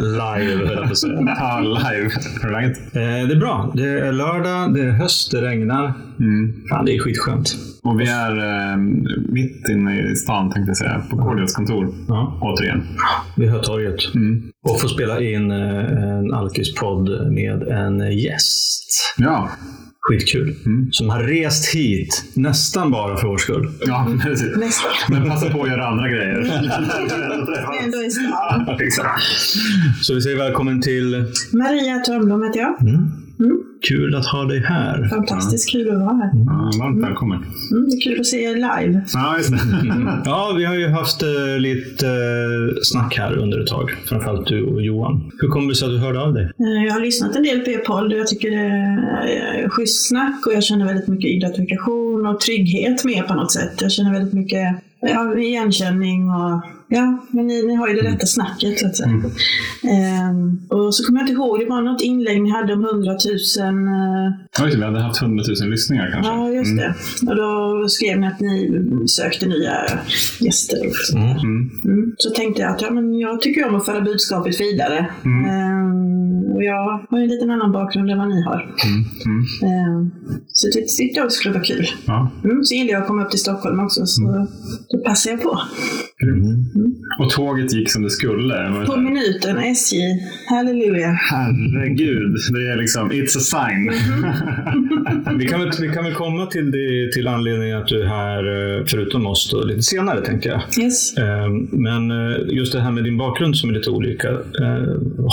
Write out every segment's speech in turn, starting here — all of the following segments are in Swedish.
Live, höll jag på att säga. Ja, live. Hur är läget? Eh, det är bra. Det är lördag, det är höst, det regnar. Fan, det är skitskönt. Och vi är eh, mitt inne i stan, tänkte jag säga. På Cordials kontor. Ja. Återigen. Vi har torget. Och får spela in eh, en Alkis-podd med en gäst. Ja. Skitkul. Som har rest hit nästan bara för vår skull. Ja, precis. Nästan. Men passa på att göra andra grejer. Ändå i stan. Exakt. Så vi säger välkommen till... Maria Törnblom heter jag. Kul att ha dig här. Fantastiskt kul att vara här. Ja, varmt välkommen. Mm, det är kul att se er live. Ja, just det. Ja, vi har ju haft eh, lite eh, snack här under ett tag. Framförallt du och Johan. Hur kommer det sig att du hörde av dig? Eh, Jag har lyssnat en del på er podd och jag tycker det är schysst snack och jag känner väldigt mycket identifikation och trygghet med på något sätt. Jag känner väldigt mycket ja, igenkänning och ja, men ni, ni har ju det rätta snacket så att säga. Ehm, och så kommer jag inte ihåg, det var något inlägg ni hade om 100 000 eh, Ja, just det. Vi hade haft 100 000 lyssningar kanske. Ja, just det. Och då skrev ni att ni sökte nya gäster. Också. Mm. Mm. Så tänkte jag att ja, men jag tycker om att föra budskapet vidare. Ehm, och jag har ju en liten annan bakgrund än vad ni har. Mm. Mm. Ehm, så det tyckte jag skulle vara kul. Ja. Mm, så gillar jag att komma upp till Stockholm också, så då passar jag på. Och tåget gick som det skulle. På här? minuten, SJ. Halleluja. Herregud. Det är liksom, it's a sign. Vi kan väl, vi kan väl komma till, det, till anledningen att du är här, eh, förutom oss, då, lite senare tänker jag. Yes. Eh, Men eh, just det här med din bakgrund som är lite olika. Eh,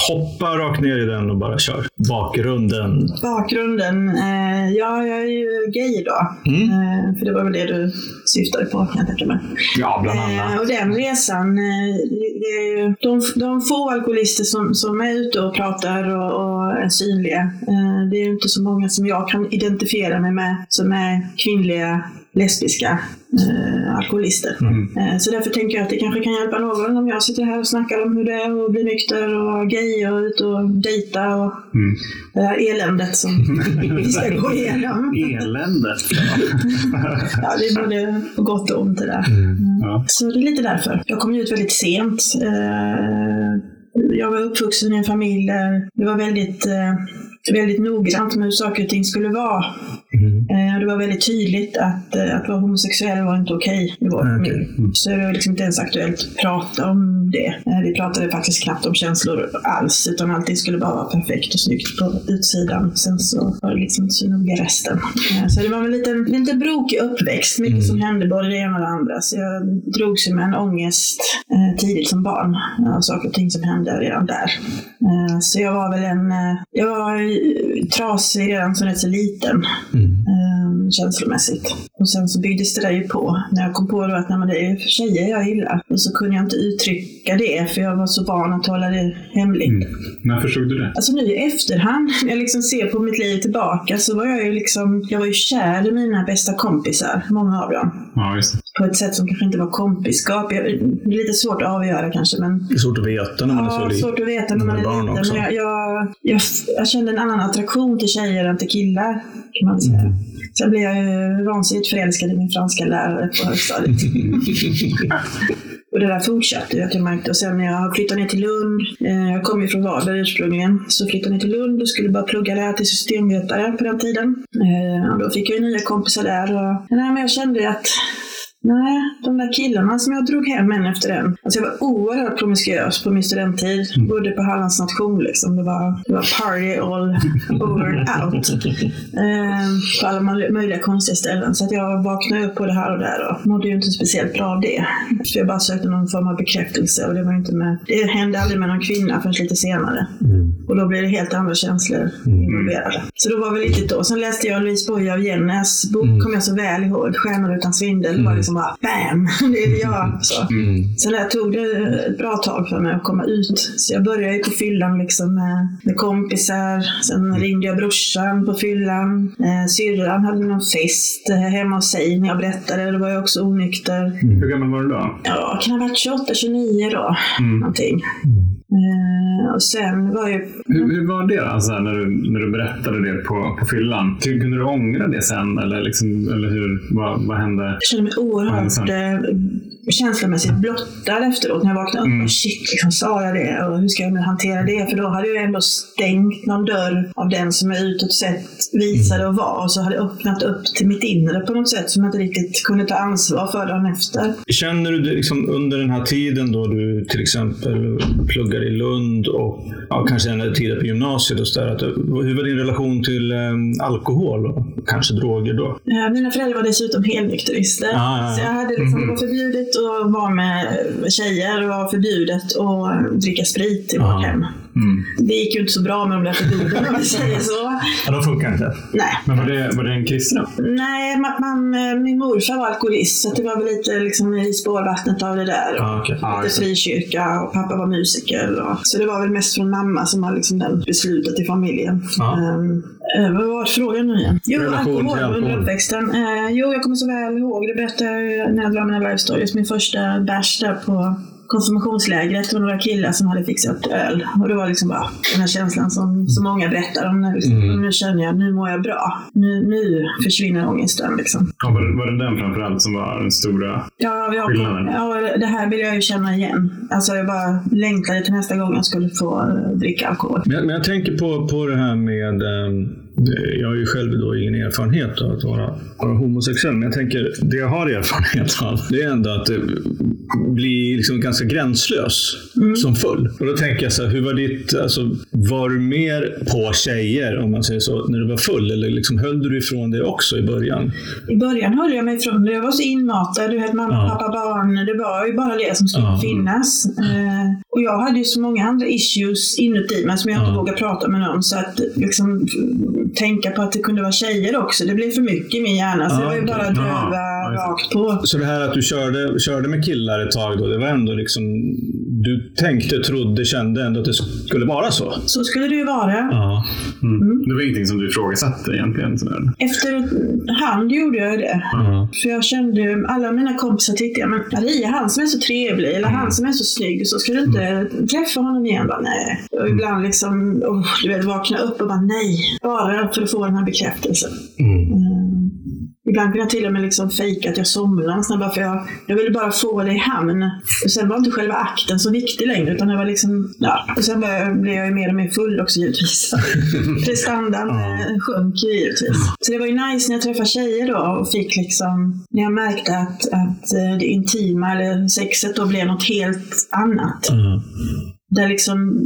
Hoppa rakt ner i den och bara kör. Bakgrunden. Bakgrunden. Eh, ja, jag är ju gay då. Mm. För det var väl det du syftade på, kan jag tänka mig. Ja, bland annat. och den resan, resan. Eh, de, de få alkoholister som, som är ute och pratar och, och är synliga, eh, det är ju inte så många som jag kan identifiera mig med som är kvinnliga lesbiska eh, alkoholister. Eh, så därför tänker jag att det kanske kan hjälpa någon om jag sitter här och snackar om hur det är att bli nykter och gay och ut och dejta och Mm. det här eländet som vi ska gå igenom. Eländet. Ja, det är både på gott och ont det där. Ja. Så det är lite därför. Jag kom ju ut väldigt sent. Eh, Jag var uppvuxen i en familj där det var väldigt, eh, väldigt noggrant med hur saker och ting skulle vara. Eh, Det var väldigt tydligt att, eh, att vara homosexuell var inte okej i vår familj. Så det var liksom inte ens aktuellt att prata om det. Eh, Vi pratade faktiskt knappt om känslor alls, utan allting skulle bara vara perfekt och snyggt på utsidan. Sen så var det liksom inte så noga resten. Så det var en liten, lite brokig uppväxt, mycket som hände både det ena och det andra. Så jag drogs med en ångest tidigt som barn av saker och ting som hände redan där. Så jag var väl en, jag var trasig redan som rätt så liten eh, känslomässigt. Och sen så byggdes det där ju på. När jag kom på då att nej, men det är tjejer jag gillar. Och så kunde jag inte uttrycka det för jag var så van att hålla det hemligt. När förstod du det? Alltså nu i efterhand, när jag liksom ser på mitt liv tillbaka, så var jag ju liksom, jag var ju kär i mina bästa kompisar, många av dem. Ja, just det. På ett sätt som kanske inte var kompiskap. Jag, det är lite svårt att avgöra kanske, men Det är svårt att veta när man är så Ja, liten. svårt att veta när man är barn liten. också. Men jag, jag, jag, jag kände en annan attraktion till tjejer än till killar, kan man säga. Sen blev jag ju vansinnigt förälskad i min franska lärare på högstadiet. Och det där fortsatte jag till märkte. Och sen när jag flyttade ner till Lund, eh, jag kom ju från Varberg ursprungligen, så flyttade jag ner till Lund och skulle bara plugga där till systemvetare på den tiden. Eh, och då fick jag ju nya kompisar där. Och, nej, men jag kände att Nej, de där killarna som jag drog hem en efter en. Alltså jag var oerhört promiskuös på min studenttid. Bodde på Hallands nation liksom. Det var, det var party all over and out. Eh, på alla möj- möjliga konstiga ställen. Så att jag vaknade upp på det här och där och mådde ju inte speciellt bra av det. För jag bara sökte någon form av bekräftelse och det var inte med, det hände aldrig med någon kvinna förrän lite senare. Och då blir det helt andra känslor involverade. Så då var det viktigt då. Sen läste jag Louise Boye av Jennes bok, kommer jag så väl ihåg. Stjärnor utan svindel. Var liksom bara BAM! Det är jag. Så. Sen där tog det ett bra tag för mig att komma ut. Så jag började ju på fyllan liksom med, med kompisar. Sen ringde jag brorsan på fyllan. Eh, syrran hade någon fest eh, hemma hos sig när jag berättade. Då var jag också onykter. Hur gammal var du då? Ja, kan ha varit 28, 29 då. Någonting. Eh, och sen var ju... Hur, hur var det alltså, när, du, när du berättade det på, på fyllan? Kunde du ångra det sen? Eller, liksom, eller hur, vad, vad hände? Jag kände mig oerhört känslomässigt blottad efteråt när jag vaknade upp. Mm. Shit, liksom, sa jag det? Och hur ska jag nu hantera det? För då hade jag ändå stängt någon dörr av den som jag utåt sett visade och var. Och så hade jag öppnat upp till mitt inre på något sätt som jag inte riktigt kunde ta ansvar för dagen efter. Känner du liksom under den här tiden då du till exempel pluggar i Lund och ja, kanske den tiden på gymnasiet och så där, att, hur var din relation till eh, alkohol och kanske droger då? Eh, Mina föräldrar var dessutom helnykterister. Ah. Så jag hade liksom, det var förbjudet att vara med tjejer och förbjudet att dricka sprit i vårt hem. Mm. Det gick ju inte så bra med de där förbuden om vi säger så. Ja, de funkar inte. Nej. Men var det, var det en kristen? Nej, man, man, eh, min morfar var alkoholist så det var väl lite liksom i spårvattnet av det där. Ja, okej. Ja, Lite frikyrka och pappa var musiker. Och, så det var väl mest från mamma som var liksom den beslutet i familjen. Ehm, eh, vad var frågan nu igen? Jo, Relation alkohol under uppväxten. Eh, jo, jag kommer så väl ihåg, det berättade jag när jag drar mina life stories. Min första bärs där på konfirmationslägret och några killar som hade fixat öl. Och det var liksom bara den här känslan som så många berättar om. När, liksom, Mm. Nu känner jag, nu mår jag bra. Nu, nu försvinner ångesten liksom. Ja, var, det- var det den framförallt som var den stora? Ja, vi har, Skillnaden. ja, det här vill jag ju känna igen. Alltså jag bara längtade till nästa gång jag skulle få eh, dricka alkohol. Men, men jag tänker på, på det här med... det- Jag har ju själv då ingen erfarenhet av att vara, vara homosexuell, men jag tänker det jag har erfarenhet av, det är ändå att det blir liksom ganska gränslös som full. Och då tänker jag så här, hur var ditt, alltså, var du mer på tjejer, om man säger så, när du var full? Eller liksom, höll du ifrån det också i början? I början höll jag mig ifrån det. Jag var så inmatad. Du vet, mamma, Ja. pappa, barn. Det var ju bara det som skulle Ja. finnas. Eh, och jag hade ju så många andra issues inuti mig som jag inte Ja. vågade prata med någon. Så att liksom, tänka på att det kunde vara tjejer också, det blev för mycket i min hjärna. Så Ja, jag var ju bara Ja. döva Ja, det. rakt på. Så det här att du körde, körde med killar ett tag då, det var ändå liksom, du tänkte, trodde, kände ändå att det skulle vara så? Så skulle det ju vara. Ja. Mm. Det var ingenting som du ifrågasatte egentligen? Sådär. Efter hand gjorde jag det. Ja. För jag kände, alla mina kompisar tyckte jag, men Maria, han som är så trevlig, eller han som är så snygg, så ska du inte träffa honom igen? Bara, nej. Och ibland liksom, oh, du vet, vakna upp och bara nej. Bara för att få den här bekräftelsen. Mm. Mm. Ibland kunde jag till och med liksom fejka att jag nästan bara för jag, jag ville bara få det i hamn. Och sen var inte själva akten så viktig längre utan det var liksom, ja. Och sen började, blev jag ju mer och mer full också givetvis. Prestandan eh, sjönk ju givetvis. Så det var ju nice när jag träffade tjejer då och fick liksom, när jag märkte att, att eh, det intima eller sexet då blev något helt annat. Ja. Där liksom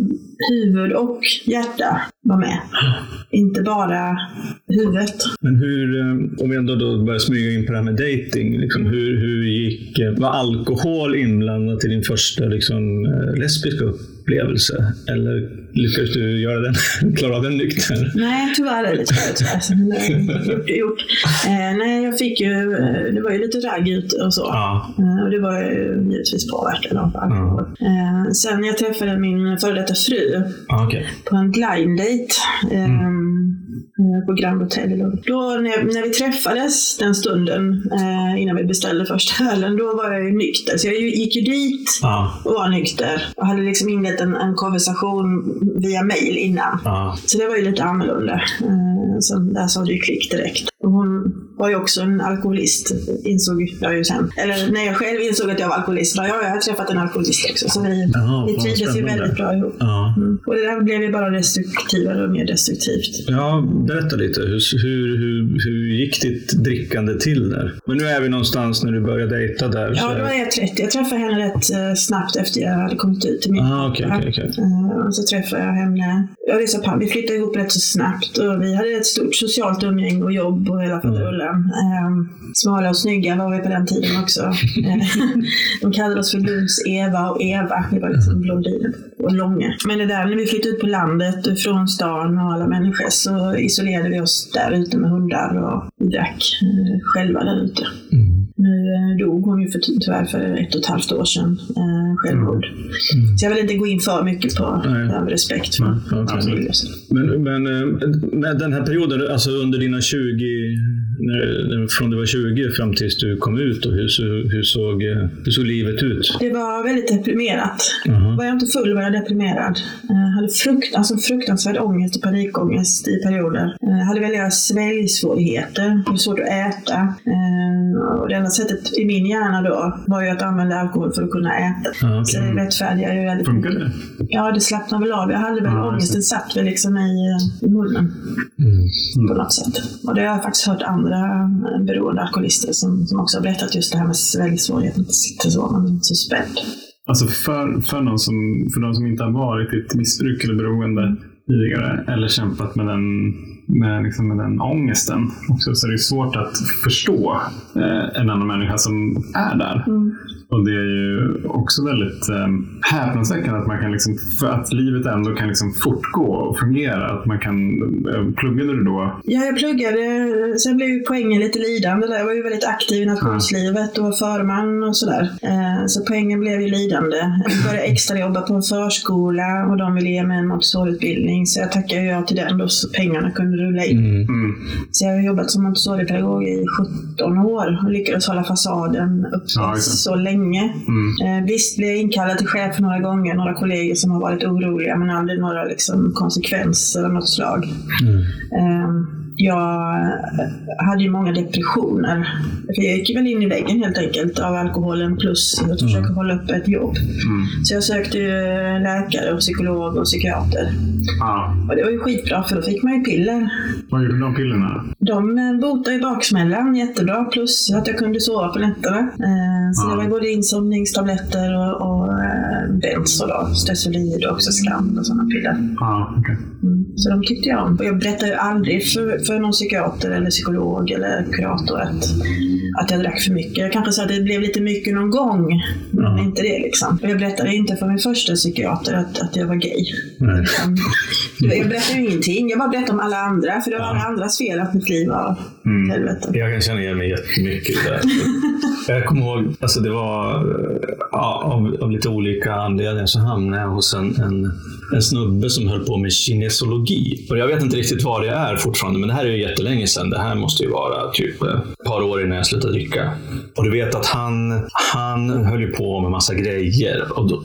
huvud och hjärta var med. Inte bara huvudet. Men hur, eh, om vi ändå då börjar smyga in på det här med dating, liksom, hur, hur gick, eh, var alkohol inblandat i din första liksom, eh, lesbiska upplevelse? Eller lyckades du göra den, klara av den nykter? Nej, tyvärr. Eller tyvärr, tyvärr. Så, men, gjort gjort. Eh, nej, jag fick ju, det var ju lite ragg ute och så. Ja. Eh, och det var ju givetvis påverkan av alkohol. Eh, sen jag träffade min före detta fru Ah, okej. på en blind date eh, eh, på Grand Hotel. Då när, när vi träffades den stunden, eh, innan vi beställde första ölen, då var jag ju nykter. Så jag gick ju dit Ja. och var nykter. Och hade liksom inlett en, en konversation via mail innan. Ja. Så det var ju lite annorlunda. Eh, Sen där sa ju klick direkt. Och hon var ju också en alkoholist, insåg jag ju sen. Eller när jag själv insåg att jag var alkoholist, bara, ja, jag har träffat en alkoholist också. Så vi, vi trivdes ju väldigt bra ihop. Ja. Mm. Och det där blev ju bara destruktivare och mer destruktivt. Ja, berätta lite. Hur, hur, hur, hur gick ditt drickande till där? Men nu är vi någonstans när du började dejta där. Ja, då var jag 30. Jag träffade henne rätt eh, snabbt efter jag hade kommit ut till min Ah, pappa. okej, okej. Eh, Och så träffade jag henne. Ja, det är så pan- vi flyttade ihop rätt så snabbt och vi hade ett stort socialt umgänge och jobb och hela patrullen. Mm. Ehm, smala och snygga var vi på den tiden också. Ehm, de kallade oss för Lunds Eva och Eva. Vi var liksom blondiner och långa. Men det där när vi flyttade ut på landet från stan och alla människor så isolerade vi oss där ute med hundar och drack eh, själva där ute. Mm. Nu eh, dog hon ju för, tyvärr för ett och ett halvt år sedan, eh, självmord. Så jag vill inte gå in för mycket på Nej. det, av respekt för Ja, okej. familj och så. Men, men eh, med den här perioden, alltså under dina 20, när, när- från du var 20 fram tills du kom ut, och hur, hur, såg, eh, hur såg livet ut? Det var väldigt deprimerat. Jaha. Var jag inte full var jag deprimerad. Jag hade frukt, alltså fruktansvärd ångest och panikångest i perioder. Jag hade väldiga sväljsvårigheter, det var svårt att äta. Eh, Och det enda sättet i min hjärna då var ju att använda alkohol för att kunna äta. Ja, Så okej. det rättfärdigar ju väldigt Funkar det? Ja, det slappnar väl av. Jag hade väl just ångesten satt väl liksom i, i munnen Mm. på något sätt. Och det har jag faktiskt hört andra eh, beroende alkoholister som, som också har berättat just det här med sväljsvårigheten. Att sitter så, man så spänd. Alltså för, för, någon som, för de som inte har varit i ett missbruk eller beroende tidigare eller kämpat med den, med, liksom med den ångesten också, så är det svårt att förstå eh, en annan människa som är där. Och det är ju också väldigt eh, häpnadsväckande att man kan liksom, för att livet ändå kan liksom fortgå och fungera. Att man kan, eh, pluggade du då? Ja, jag pluggade. Sen blev ju poängen lite lidande där. Jag var ju väldigt aktiv i nationslivet och var förman och sådär. Eh, Så poängen blev ju lidande. Jag började extrajobba på en förskola och de ville ge mig en Montessori-utbildning. Så jag tackade ja till den då så pengarna kunde rulla in. Mm. Mm. Så jag har jobbat som Montessori-pedagog i 17 år och lyckades hålla fasaden uppe Ja, så länge. Mm. Eh, visst blev jag inkallad till chef några gånger, några kollegor som har varit oroliga, men aldrig några liksom, konsekvenser av något slag. Mm. Eh, jag hade ju många depressioner. För jag gick väl in i väggen helt enkelt av alkoholen plus att försöka hålla upp ett jobb. Mm. Så jag sökte ju läkare och psykolog och psykiater. Ja. Och det var ju skitbra för då fick man ju piller. Vad gjorde de pillerna? De eh, botar ju baksmällan jättebra, plus att jag kunde sova på nätterna. Eh, Så Ja. det var både insomningstabletter och, och eh, Benzo då, Stesolid och också Skam och sådana piller. Ja, okej. Mm. Så de tyckte jag om. Och jag berättade ju aldrig för, för någon psykiater eller psykolog eller kurator att, att jag drack för mycket. Jag kanske sa att det blev lite mycket någon gång, men Ja. inte det liksom. Jag berättade inte för min första psykiater att, att jag var gay. Utan- Jag berättade ju ingenting. Jag bara berättade om alla andra, för det var alla andras fel att mitt liv var Mm. helvete. Jag kan känna igen mig jättemycket i det. Jag kommer ihåg, alltså det var eh, ja, av, av lite olika anledningar så hamnade jag hos en, en, en snubbe som höll på med kinesologi. Och jag vet inte riktigt vad det är fortfarande, men det här är ju jättelänge sedan. Det här måste ju vara typ eh, ett par år innan jag slutade dricka. Och du vet att han, han höll ju på med massa grejer. Och, då,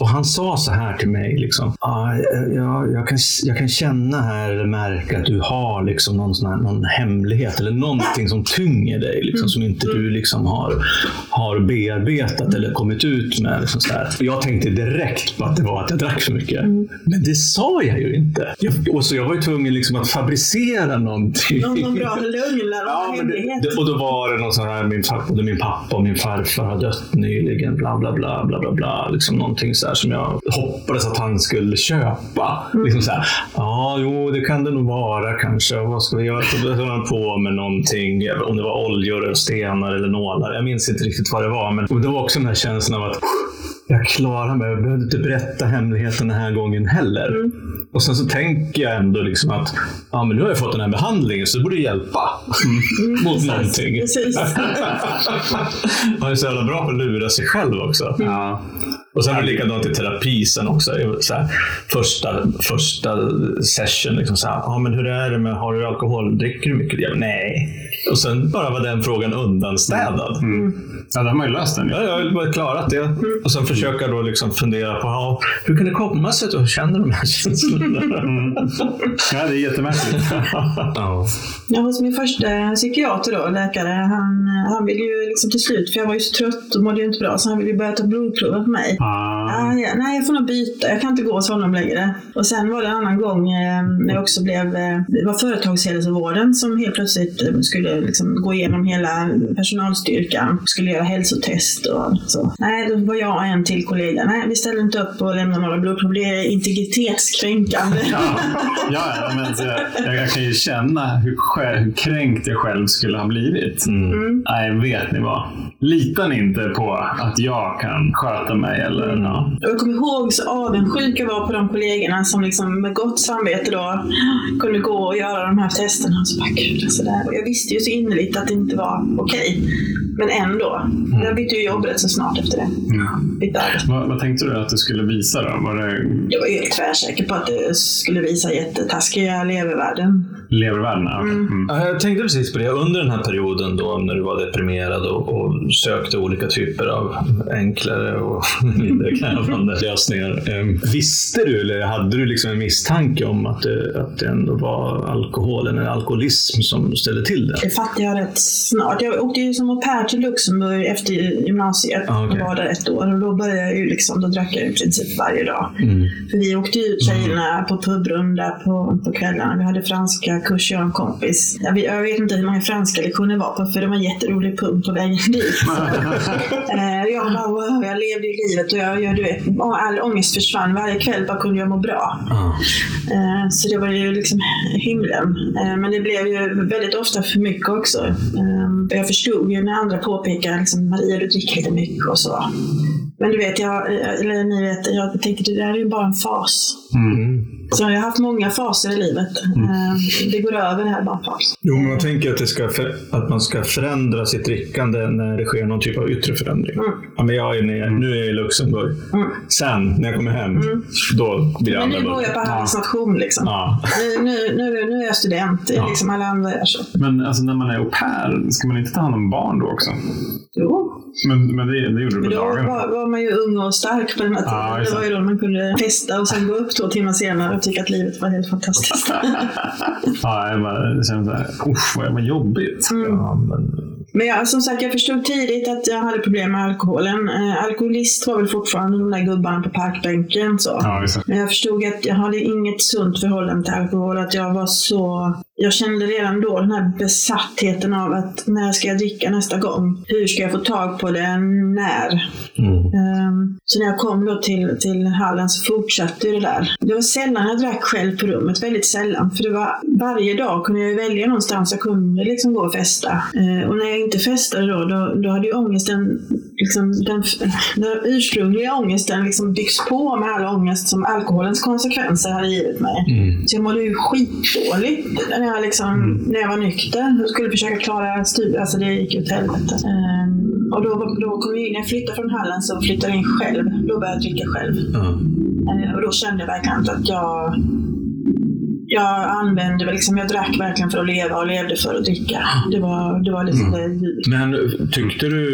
och han sa så här till mig. Liksom, ah, jag, jag, kan, jag kan känna här, eller märka att du har liksom någon, sån här, någon hemlighet eller någonting som tynger dig. Liksom, som inte du liksom har, har bearbetat eller kommit ut med. Liksom så här. Jag tänkte direkt på att det var att jag drack för mycket. Men det sa jag ju inte. Jag, och så jag var ju tvungen liksom att fabricera någonting. Någon, någon bra lögn Ja, någon men det, hemlighet. det, och då var det något sånt här, min, både min pappa och min farfar har dött nyligen, bla bla bla, bla bla bla. Liksom någonting så här som jag hoppades att han skulle köpa. Liksom så här, ja, jo, det kan det nog vara kanske. Vad ska vi göra? Så höll han på med någonting, om det var oljor eller stenar eller nålar. Jag minns inte riktigt vad det var, men det var också den här känslan av att jag klarar mig, jag behöver inte berätta hemligheten den här gången heller. Och sen så tänker jag ändå liksom att ja, men nu har jag fått den här behandlingen så det borde hjälpa mot någonting. Precis. Man är så jävla bra på att lura sig själv också. Ja. Och sen är det likadant i terapi sen också. Så här, första, första session, liksom så här, ah, men hur är det med, har du alkohol? Dricker du mycket? Jag, Nej. Och sen bara var den frågan undanstädad. Mm. Ja, då har man ju löst den. Ja, jag har bara klarat det. Och sen försöka då liksom fundera på ja, hur kan det komma sig att du känner de här känslorna? Ja, det är jättemärkligt. ja. Ja, hos min första psykiater då, läkare, han, han ville ju liksom till slut, för jag var ju så trött och mådde ju inte bra, så han ville ju börja ta blodprover på mig. Ah. Ah, ja, nej, jag får nog byta. Jag kan inte gå hos honom längre. Och sen var det en annan gång eh, när jag också blev... Eh, det var företagshälsovården som helt plötsligt eh, skulle liksom, gå igenom hela personalstyrkan. Skulle göra hälsotest och så. Nej, då var jag och en till kollega. Nej, vi ställer inte upp och lämnar några blodprov. Det är integritetskränkande. Ja, ja men så jag, jag kan ju känna hur, hur kränkt jag själv skulle ha blivit. Mm. Nej, vet ni vad? Litar ni inte på att jag kan sköta mig? Eller, ja. Jag kommer ihåg så avundsjuk jag var på de kollegorna som liksom med gott samvete då kunde gå och göra de här testerna. Och så bara, gud, alltså. Och jag visste ju så innerligt att det inte var okej. Men ändå. Jag bytte ju jobb rätt så snart efter det. Arbete. Vad, vad tänkte du att du skulle visa då? Var det... Jag var ju helt tvärsäker på att det skulle visa jättetaskiga levervärden. Levervärdena? okej. Mm. Ja, jag tänkte precis på det. Under den här perioden då när du var deprimerad och, och sökte olika typer av enklare och mindre krävande lösningar. Eh, visste du eller hade du liksom en misstanke om att det, att det ändå var alkoholen eller alkoholism som ställde till det? Det fattade jag rätt snart. Jag åkte ju som au pair till Luxemburg efter gymnasiet Ah, okej. och var där ett år. Och då började jag ju liksom, då drack jag i princip varje dag. Mm. För vi åkte ut tjejerna på pubrunda på, på kvällarna. Vi hade franska kurs, jag och en kompis. Jag vet, jag vet inte hur många franska lektioner var på, för det var en jätterolig pub på vägen dit. Eh, jag bara, wow, jag levde ju livet och jag, jag, du vet, all ångest försvann. Varje kväll bara kunde jag må bra. Eh, Så det var ju liksom himlen. Eh, Men det blev ju väldigt ofta för mycket också. Jag förstod ju när andra påpekade liksom, Maria du dricker lite mycket och så. Men du vet, jag, eller ni vet, jag tänkte det där är ju bara en fas. Mm. Så jag har haft många faser i livet. Eh, Det går över, det här är bara en fas. Jo, men jag tänker att, det ska för, att man ska förändra sitt drickande när det sker någon typ av yttre förändring. Mm. Ja, men jag är nere, nu är jag i Luxemburg. Mm. Sen, när jag kommer hem, då blir det Men nu annorlunda. bor jag på Hallands nation liksom. Ja. Nu, nu, nu, nu är jag student, Ja. liksom alla andra är så. Men alltså, när man är au pair, ska man inte ta hand om barn då också? Jo. Men, men det, det gjorde du på då dagen? var, var man ju ung och stark på den här tiden. Ja, det var ju då man kunde festa och sen gå upp två timmar senare och tycka att livet var helt fantastiskt. Ja, jag bara kände såhär, usch vad, vad jobbigt. Ja, men, Men jag, som sagt, jag förstod tidigt att jag hade problem med alkoholen. Eh, alkoholist var väl fortfarande de där gubbarna på parkbänken. Så. Ja. Men jag förstod att jag hade inget sunt förhållande till alkohol. Att jag var så... Jag kände redan då den här besattheten av att när ska jag dricka nästa gång? Hur ska jag få tag på det? När? mm. Ehm, Så när jag kom då till, till hallen så fortsatte det där. Det var sällan jag drack själv på rummet, väldigt sällan. För det var, varje dag kunde jag välja någonstans jag kunde liksom gå och festa. Eh, Och när jag inte festade då, då, då hade ju ångesten, liksom, den, den ursprungliga ångesten liksom byggts på med all ångest som alkoholens konsekvenser hade givit mig. Mm. Så jag mådde ju skitdåligt när jag, liksom, när jag var nykter och skulle försöka klara studier. Alltså det gick åt helvete. Ehm, och då, då kom jag in, när jag flyttade från Halland så flyttade jag in själv. Då började jag dricka själv. Ja. Ehm, och då kände jag verkligen att jag jag använde liksom, jag drack verkligen för att leva och levde för att dricka. Det var, det var liksom det. Men tyckte du,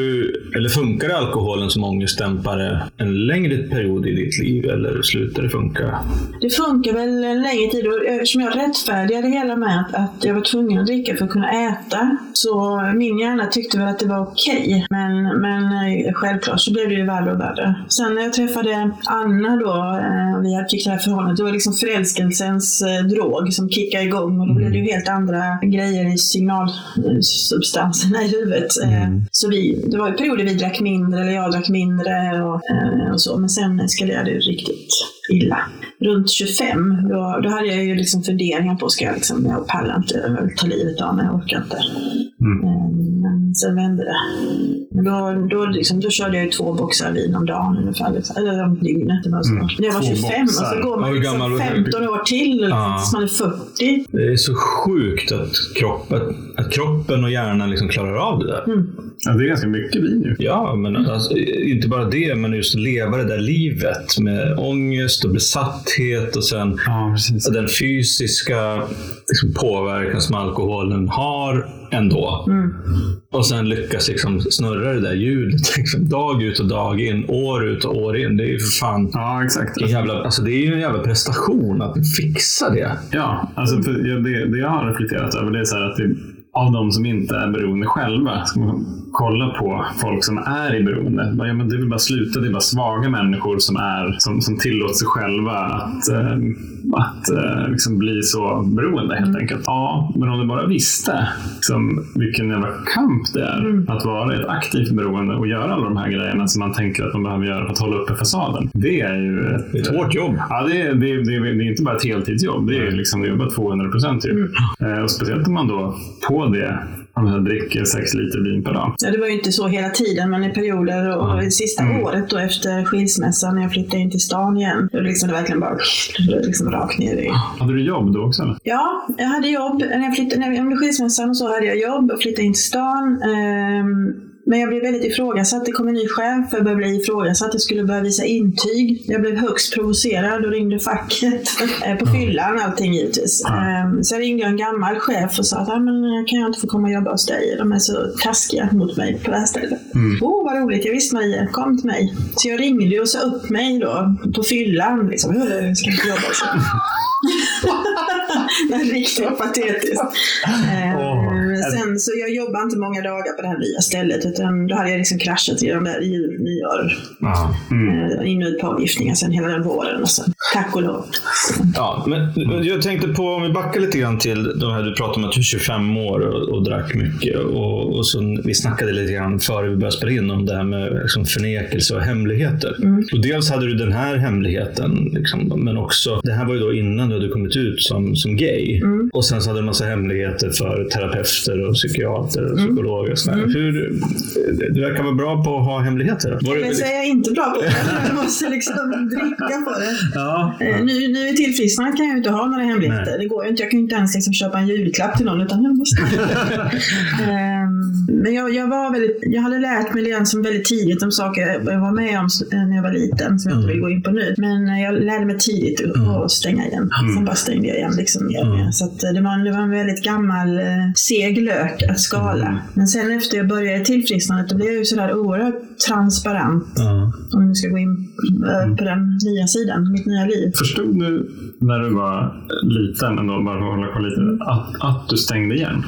eller funkade alkoholen som ångestdämpare en längre period i ditt liv eller slutade det funka? Det funkar väl en längre tid och eftersom jag rättfärdigade hela med att, att jag var tvungen att dricka för att kunna äta så min hjärna tyckte väl att det var okej. Men, men eh, självklart så blev det ju värre och värre. Sen när jag träffade Anna då, eh, vi hade det här förhållandet, det var liksom förälskelsens eh, drog som kickade igång och då blev det ju helt andra grejer i signalsubstanserna i huvudet. Eh, Så vi, det var ju perioder vi drack mindre, eller jag drack mindre och, eh, och så. Men sen eskalerade det riktigt illa. Runt 25, då, då hade jag ju liksom funderingar på, ska jag liksom, jag pallar inte, jag vill ta livet av mig, jag orkar inte. Mm. Sen vände det. Då, då, liksom, då körde jag ju två boxar vin om dagen ungefär. liksom. Eller om dygnet. Det var så. När jag var Två 25 och så går man liksom gammal var du? 15 år till liksom, Ja. tills man är 40. Det är så sjukt att kroppen, att kroppen och hjärnan liksom klarar av det där. Ja, det är ganska mycket vin ju. Ja, men alltså, inte bara det, men just leva det där livet med ångest och besatthet och sen Ja, den fysiska liksom, påverkan som alkoholen har ändå. Och sen lyckas liksom snurra det där ljudet liksom, dag ut och dag in, år ut och år in. Det är ju för fan Ja, exakt. en jävla, alltså, det är ju en jävla prestation att fixa det. Ja, alltså för jag- det, det jag har reflekterat över det är så här att det, av de som inte är beroende själva, ska man kolla på folk som är i beroende. Bara, Ja, men det vill bara sluta, det är bara svaga människor som, är, som, som tillåter sig själva att, eh, att eh, liksom bli så beroende helt enkelt. Ja, men om du bara visste liksom, vilken jävla kamp det är att vara ett aktivt beroende och göra alla de här grejerna som man tänker att man behöver göra för att hålla uppe fasaden. Det är ju ett, Det är ett hårt jobb. Ja, det är, det, är, det, är, det är inte bara ett heltidsjobb. Det är liksom det jobbar 200 procent. Typ. Eh, och speciellt om man då på det om man dricker sex liter vin per dag. Ja, det var ju inte så hela tiden, men i perioder. Och det sista året då efter skilsmässan, när jag flyttade in till stan igen, då liksom det verkligen bara liksom rakt ner i... Hade du jobb då också? Eller? Ja, jag hade jobb. När jag flyttade, när jag, under skilsmässan så hade jag jobb och flyttade in till stan. Ehm, Men jag blev väldigt ifrågasatt. Det kom en ny chef. Jag började bli ifrågasatt. Jag skulle börja visa intyg. Jag blev högst provocerad och ringde facket. Eh, på fyllan allting givetvis. Ehm, Sen ringde jag en gammal chef och sa att men kan jag inte få komma och jobba hos dig? De är så taskiga mot mig på det här stället. Åh, oh, vad roligt. Jag visste Maria, kom till mig. Så jag ringde och sa upp mig då på fyllan. Liksom, "Hörru, ska inte jobba hos dig?" Det är riktigt patetiskt. Eh, Åh. Sen, så jag jobbade inte många dagar på det här nya stället utan då hade jag liksom kraschat redan där i jul, nyår. Ja. Eh, in och ut på avgiftningar sen hela den våren och sen tack och lov. Ja, men jag tänkte på, om vi backar lite grann till de här, du pratade om att du är 25 år och, och drack mycket. Och, och så, vi snackade lite grann före vi började spela in om det här med liksom, förnekelse och hemligheter. Och dels hade du den här hemligheten, liksom, men också, det här var ju då innan du hade kommit ut som, som gay. Och sen så hade du en massa hemligheter för terapeuter och psykiater och psykologer. Och sådär. Hur, du verkar vara bra på att ha hemligheter. Var det, Men är jag inte bra på det. Jag måste liksom dricka på det. ja, Eh, Nu, nu i tillfrisknandet kan jag ju inte ha några hemligheter. Nej. Det går ju inte. Jag kan ju inte ens liksom köpa en julklapp till någon. Utan jag måste. Ehm, Men jag, jag, var väldigt, jag hade lärt mig redan som väldigt tidigt om saker jag var med om s- när jag var liten, som jag inte vill gå in på nu. Men eh, jag lärde mig tidigt att att stänga igen. Sen bara stängde jag igen. Liksom, Så att eh, det, var, en- det var en väldigt gammal, eh, seg lök att skala. Men sen efter jag började tillfrisknandet, då blev jag ju sådär oerhört transparent. Om vi nu ska gå in eh, på den nya sidan, mitt nya liv. Förstod du när du var liten, ändå, bara för att hålla koll lite, att, att du stängde igen?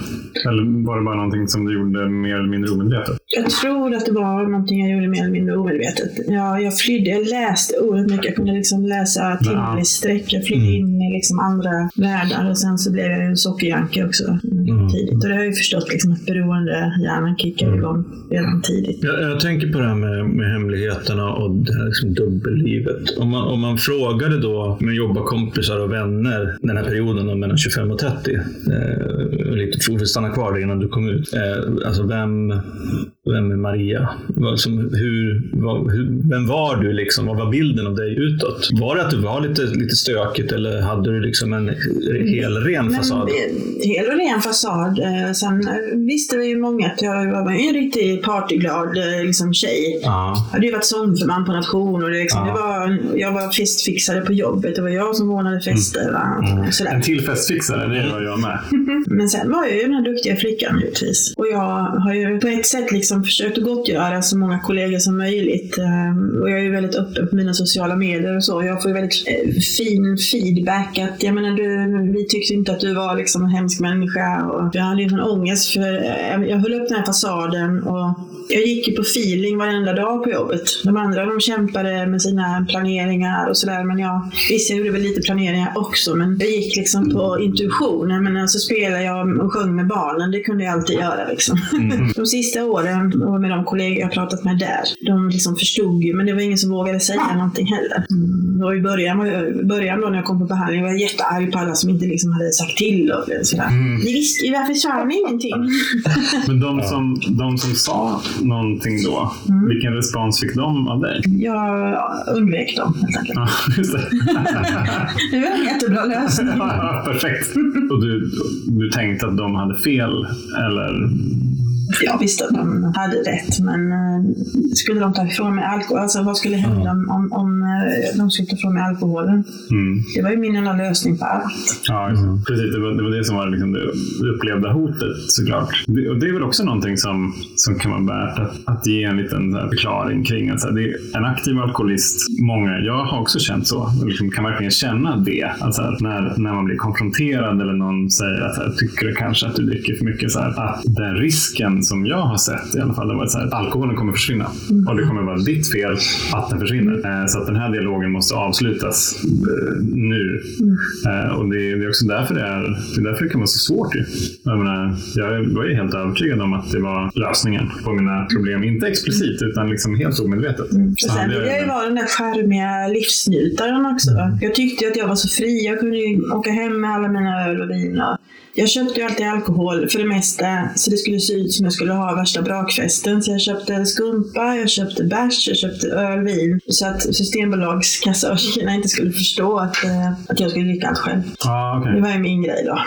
Eller var det bara någonting som du gjorde mer eller mindre omedvetet? Jag tror att det var någonting jag gjorde mer eller mindre omedvetet. Jag, jag flydde, jag läste oerhört mycket. Jag kunde liksom läsa timmar i sträck. Jag flydde in i liksom andra världar och sen så blev jag en sockerjanke också mm. tidigt. Och det har jag ju förstått liksom att beroende hjärnan kickar igång redan tidigt. Jag, jag tänker på det här med, med hemligheterna och det här liksom dubbellivet. Om man, om man frågade då med jobbarkompisar och vänner den här perioden mellan 25 och 30. Eh, lite, får vi stanna kvar där innan du kom ut. Eh, alltså vem, vem är Maria? Som, hur, vad, hur, vem var du liksom? Vad var bilden av dig utåt? Var det att du var lite, lite stökigt eller hade du liksom en hel ren fasad? Men, hel och ren fasad. Eh, Sen eh, visste vi ju många att jag var en riktigt partyglad eh, liksom, tjej. Ja. Jag hade ju varit sångförband på nation och det, liksom, Ja. det var, jag var festfixare på jobbet. Det var jag som ordnade fester. Sådär. En till festfixare, det var jag med. Men sen var jag ju den här duktiga flickan givetvis. Och jag jag har ju på ett sätt liksom försökt att gottgöra så många kollegor som möjligt. Ehm, och jag är ju väldigt öppen på mina sociala medier och så. Jag får ju väldigt eh, fin feedback. Att, jag menar, du, vi tyckte inte att du var liksom en hemsk människa. Och jag hade ju sån ångest för eh, jag höll upp den här fasaden och jag gick ju på feeling varenda dag på jobbet. De andra de kämpade med sina planeringar och sådär. Men jag, visst, jag gjorde väl lite planeringar också. Men jag gick liksom på intuition. Men alltså spelade jag och sjöng med barnen, det kunde jag alltid göra. Liksom. De sista åren, och med de kollegor jag pratat med där, de liksom förstod ju. Men det var ingen som vågade säga någonting heller. Mm. Och i början, var jag- i början då när jag kom på behandling var jag jättearg på alla som inte liksom hade sagt till. Och sådär. Ni visste ju, varför sa ni ingenting? Men de som, de som sa någonting då, vilken respons fick de av dig? Jag undvek dem helt enkelt. Ja, just det. Det var en jättebra lösning. Ja, Perfekt. Och du, du tänkte att de hade fel? Eller? Jag visste att de hade rätt, men eh, skulle de ta ifrån mig alkohol? Alltså vad skulle hända om, om, om eh, de skulle ta ifrån mig alkoholen? Mm. Det var ju min enda lösning på allt. Ja, det. precis. Det var, det var det som var liksom det upplevda hotet såklart. Det, och det är väl också någonting som, som kan vara värt att, att ge en liten här förklaring kring. Alltså, det är en aktiv alkoholist, många, jag har också känt så, liksom kan verkligen känna det. Alltså, när, när man blir konfronterad eller någon säger att här, tycker du kanske att du dricker för mycket? Så här, att den risken som jag har sett i alla fall, det var så här, att alkoholen kommer försvinna. Och det kommer vara ditt fel att den försvinner. Eh, Så att den här dialogen måste avslutas eh, nu. Eh, Och det är, det är också därför det, är, det är därför det kan vara så svårt. Ju. Jag, menar, jag var ju helt övertygad om att det var lösningen på mina problem. Inte explicit, utan liksom helt omedvetet. Och Så sen ville jag ju vara den där charmiga livsnjutaren också. Jag tyckte ju att jag var så fri. Jag kunde ju åka hem med alla mina öl och vin. Och jag köpte ju alltid alkohol för det mesta så det skulle se ut som jag skulle ha värsta brakfesten. Så jag köpte skumpa, jag köpte bärs, jag köpte öl, vin. Så att Systembolagskassörskorna inte skulle förstå att, eh, att jag skulle dricka allt själv. ja, okej. Det var ju min grej då.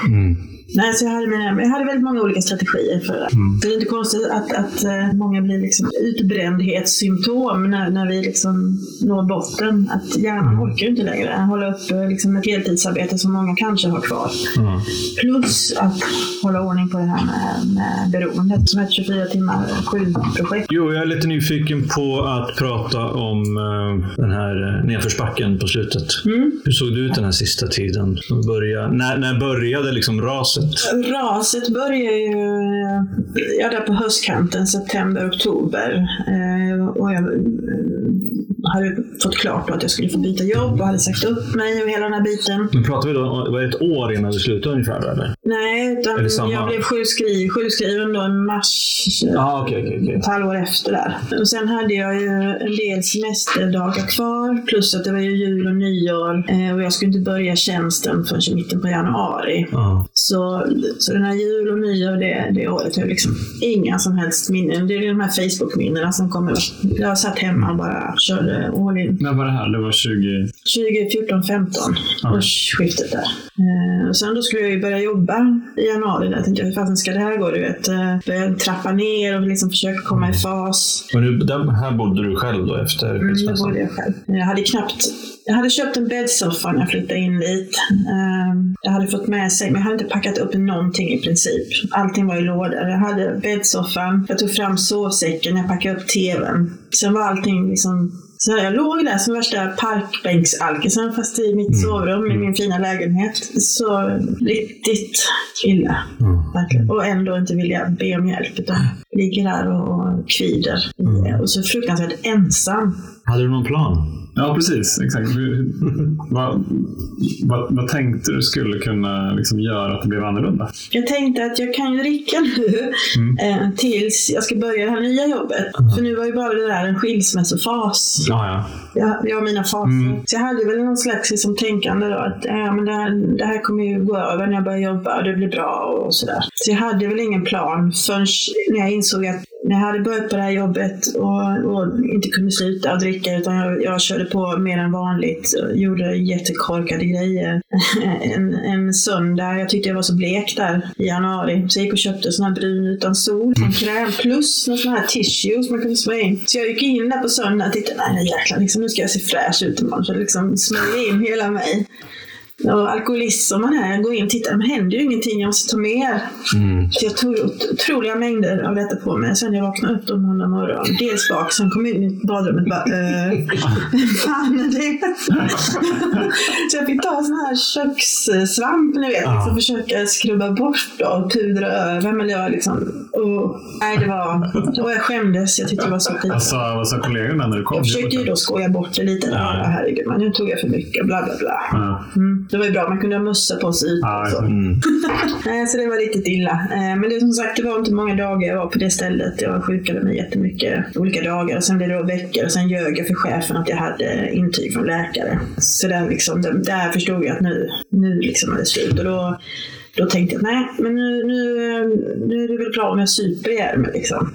Nej, så jag, hade mina, jag hade väldigt många olika strategier för det. Mm. Det är inte konstigt att, att eh, många blir liksom utbrändhetssymptom när, när vi liksom når botten. Att hjärnan orkar ju inte längre hålla upp eh, liksom ett heltidsarbete som många kanske har kvar. Ja. Plus att hålla ordning på det här med, med beroendet som är ett 24 timmar 7-projekt. Jo, jag är lite nyfiken på att prata om eh, den här nedförsbacken på slutet. Hur såg det ut den här sista tiden? Börja, när, när började liksom raset? Raset börjar ju ja, där på höstkanten, september, oktober. Eh, och jag eh, hade fått klart då att jag skulle få byta jobb och hade sagt upp mig och hela den här biten. Men pratar vi då om ett år innan du slutade ungefär? Eller? Nej, utan samma? jag blev sjukskriven, sjukskriven då i mars. Ja, okej, okej, okej. Ett halvår efter där. Och sen hade jag ju en del semesterdagar kvar. Plus att det var ju jul och nyår. Eh, och jag skulle inte börja tjänsten förrän i mitten på januari. Ja. Så, så den här jul och nyår det, det året har jag liksom inga som helst minnen. Det är de här Facebook-minnena som kommer. Jag satt hemma och bara körde all in. När var det här? Det var 20... 2014-15 Ja. årsskiftet där. Eh, och sen då skulle jag ju börja jobba i januari. Där. Jag tänkte, hur fasen ska det här gå? Du vet, eh, börja trappa ner och liksom försöka komma i fas. Men du, här bodde du själv då efter Mm, skilsmässan? bodde jag själv. Jag hade knappt jag hade köpt en bäddsoffa när jag flyttade in dit. Ehm, Jag hade fått med sig, men jag hade inte packat upp någonting i princip. Allting var i lådor. Jag hade bäddsoffan, jag tog fram sovsäcken, jag packade upp tvn. Sen var allting liksom så jag låg där som värsta parkbänksalkisen fast i mitt sovrum i min fina lägenhet. Så riktigt illa. Verkligen. Och ändå inte vilja be om hjälp utan ligger där och kvider. Och så fruktansvärt ensam. Hade du någon plan? Ja, precis. Exakt. Vad, vad, vad tänkte du skulle kunna liksom göra att det blev annorlunda? Jag tänkte att jag kan ju dricka nu eh, tills jag ska börja det här nya jobbet. För nu var ju bara det där en skilsmässofas. Ja, ja. Jag, jag har mina faser. Så jag hade väl någon slags liksom, tänkande då att ja, men det, här, det här kommer ju gå över när jag börjar jobba och det blir bra och sådär. Så jag hade väl ingen plan förrän när jag insåg att när jag hade börjat på det här jobbet och, och inte kunde sluta dricka utan jag, jag körde på mer än vanligt och gjorde jättekorkade grejer. en, en söndag, jag tyckte jag var så blek där i januari, så jag gick och köpte sån här brun utan sol, en kräm plus någon sån här tissue som man kunde smörja in. Så jag gick in där på söndagen och nej nej, jäklar, liksom, nu ska jag se fräsch ut imorgon. Så jag liksom smörjde in hela mig. Och som man är, går in och tittar, men händer ju ingenting, jag måste ta mer. Så jag tog ot- otroliga mängder av detta på mig. Sen när jag vaknade upp då måndag morgon, dels bak, sen kom jag in i badrummet och bara, eh, vem fan är det? så jag fick ta sån här kökssvamp, ni vet, liksom försöka skrubba bort och pudra över. Men det var liksom, och, nej det var, och jag skämdes, jag tyckte det var så pinsamt. sa, vad sa kollegorna när du kom? Jag försökte ju då skoja bort det lite. Ja. Ja. Herregud, men nu tog jag för mycket, bla bla bla. Ja. Mm. Det var ju bra, man kunde ha mössa på sig Ja, och så. Nej, så det var riktigt illa. Eh, Men det, som sagt, det var inte många dagar jag var på det stället. Jag sjukade mig jättemycket olika dagar. Sen blev det då veckor och sen ljög jag för chefen att jag hade intyg från läkare. Så där, liksom, där- där förstod jag att nu, nu liksom är det slut. Och då, då tänkte jag, nej, men nu, nu, nu är det väl bra om jag super ihjäl mig. Liksom.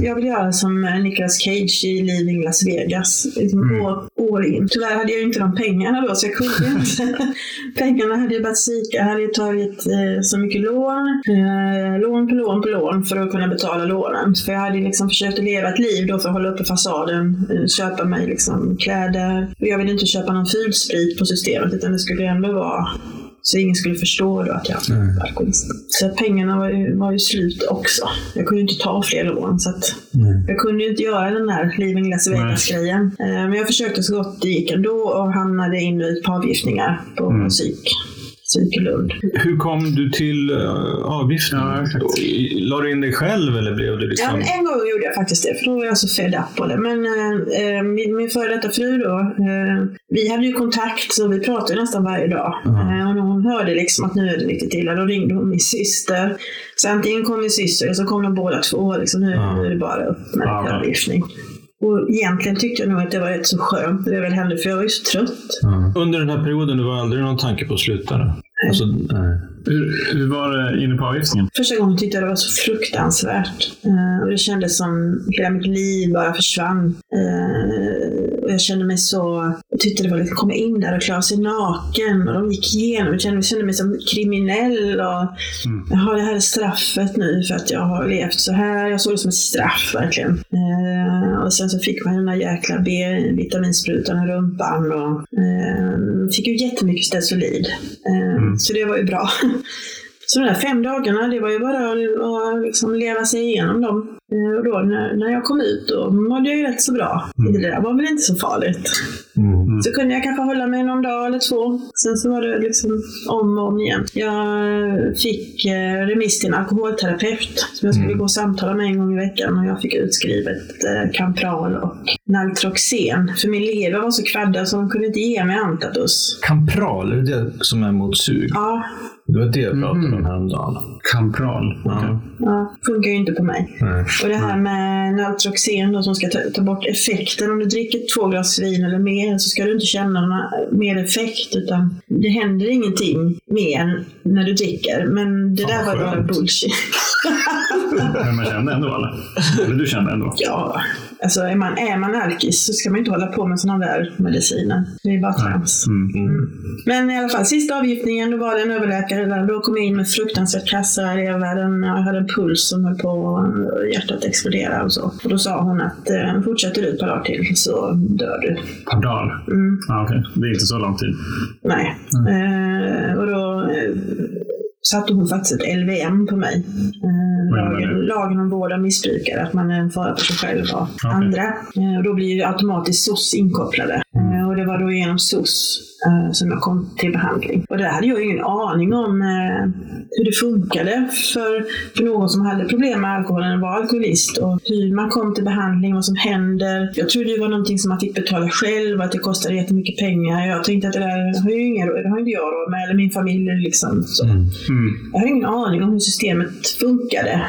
Jag vill göra som Nicolas Cage i Leaving Las Vegas. Liksom år, år in. Tyvärr hade jag inte de pengarna då, så jag kunde inte. pengarna hade jag börjat sika. Jag hade tagit eh, så mycket lån. Eh, lån på lån på lån för att kunna betala lånen. För jag hade liksom försökt att leva ett liv då för att hålla uppe fasaden. Eh, köpa mig liksom kläder. Jag ville inte köpa någon fulsprit på systemet utan det skulle ändå vara så ingen skulle förstå då att jag var alkoholist. Så pengarna var ju, var ju slut också. Jag kunde inte ta fler lån. Så att jag kunde ju inte göra den här Leaving Las Vegas-grejen. Eh, Men jag försökte så gott det gick ändå och hamnade in i avgiftningar på psyk. Psykelund. Hur kom du till uh, avgiften? Ja, exakt. La du in dig själv eller blev du Ja, liksom... men en gång gjorde jag faktiskt det, för då var jag så fed up på det. Men eh, eh, min, min före detta fru då, eh, vi hade ju kontakt så vi pratade nästan varje dag. Eh, och hon hörde liksom att nu är det riktigt illa, då ringde hon min syster. Så antingen kom min syster eller så kom de båda två. Liksom, nu, Ja. nu är det bara upp med Ja, ja. avgiftning. Och egentligen tyckte jag nog att det var rätt så skönt när det väl hände, för jag var ju så trött. Mm. Under den här perioden, det var aldrig någon tanke på att sluta? Då? Alltså. Hur, hur var det inne på avgiftningen? Första gången tyckte jag det var så fruktansvärt. Eh, och det kändes som hela mitt liv bara försvann. Eh, och jag kände mig så... Jag tyckte det var lite komma in där och klara sig naken. Och de gick igenom. Jag kände, jag kände mig som kriminell. Och jag har det här straffet nu för att jag har levt så här. Jag såg det som ett straff verkligen. Eh, och sen så fick man den där jäkla B-vitaminsprutan i rumpan. Och, eh, fick ju jättemycket Stesolid. Eh, Så det var ju bra. Så de där fem dagarna, det var ju bara att liksom leva sig igenom dem. Eh, Och då när, när jag kom ut, då mådde jag ju rätt så bra. Det där var väl inte så farligt. Mm. Så kunde jag kanske hålla mig någon dag eller två. Sen så var det liksom om och om igen. Jag fick eh, remiss till en alkoholterapeut som jag skulle gå och samtala med en gång i veckan. Och jag fick utskrivet eh, Campral och Naltroxen. För min lever var så kvaddad så de kunde inte ge mig Antatus. Campral, är det som är mot sug? Ja, Det var det jag pratade om häromdagen. Kampral. Ja. ja, funkar ju inte på mig. Nej. Och det här med Naltroxen då, som ska ta, ta bort effekten. Om du dricker två glas vin eller mer så ska du inte känna någon mer effekt. Utan det händer ingenting mer när du dricker. Men det Fan, där var vad bara skönt. bullshit. Men man kände ändå eller? Eller du kände ändå? Ja, alltså är man, är man alkis så ska man inte hålla på med sådana där mediciner. Det är bara trams. Mm. Men i alla fall, sista avgiftningen, då var det en överläkare där. Då kom jag in med fruktansvärt kassa elevvärden. Jag hade en puls som höll på hjärtat explodera och så. Och då sa hon att eh, fortsätter du ett par dagar till så dör du. Per dag? Mm, Ah, okej. Det är inte så lång tid. nej. Eh, och då eh, satte hon faktiskt ett LVM på mig. Lagen, om vård av missbrukare, att man är en fara för sig själv och Okej. andra. Eh, och då blir ju automatiskt SOS inkopplade. Eh, och det var då genom SOS eh, som jag kom till behandling. Och där hade jag ingen aning om eh, hur det funkade för, för någon som hade problem med alkoholen och var alkoholist. Och hur man kom till behandling, vad som händer. Jag trodde det var någonting som man fick betala själv, att det kostade jättemycket pengar. Jag tänkte att det där har ju inga, det har inte jag råd med, eller min familj. Liksom, så. Mm. Jag har ingen aning om hur systemet funkade.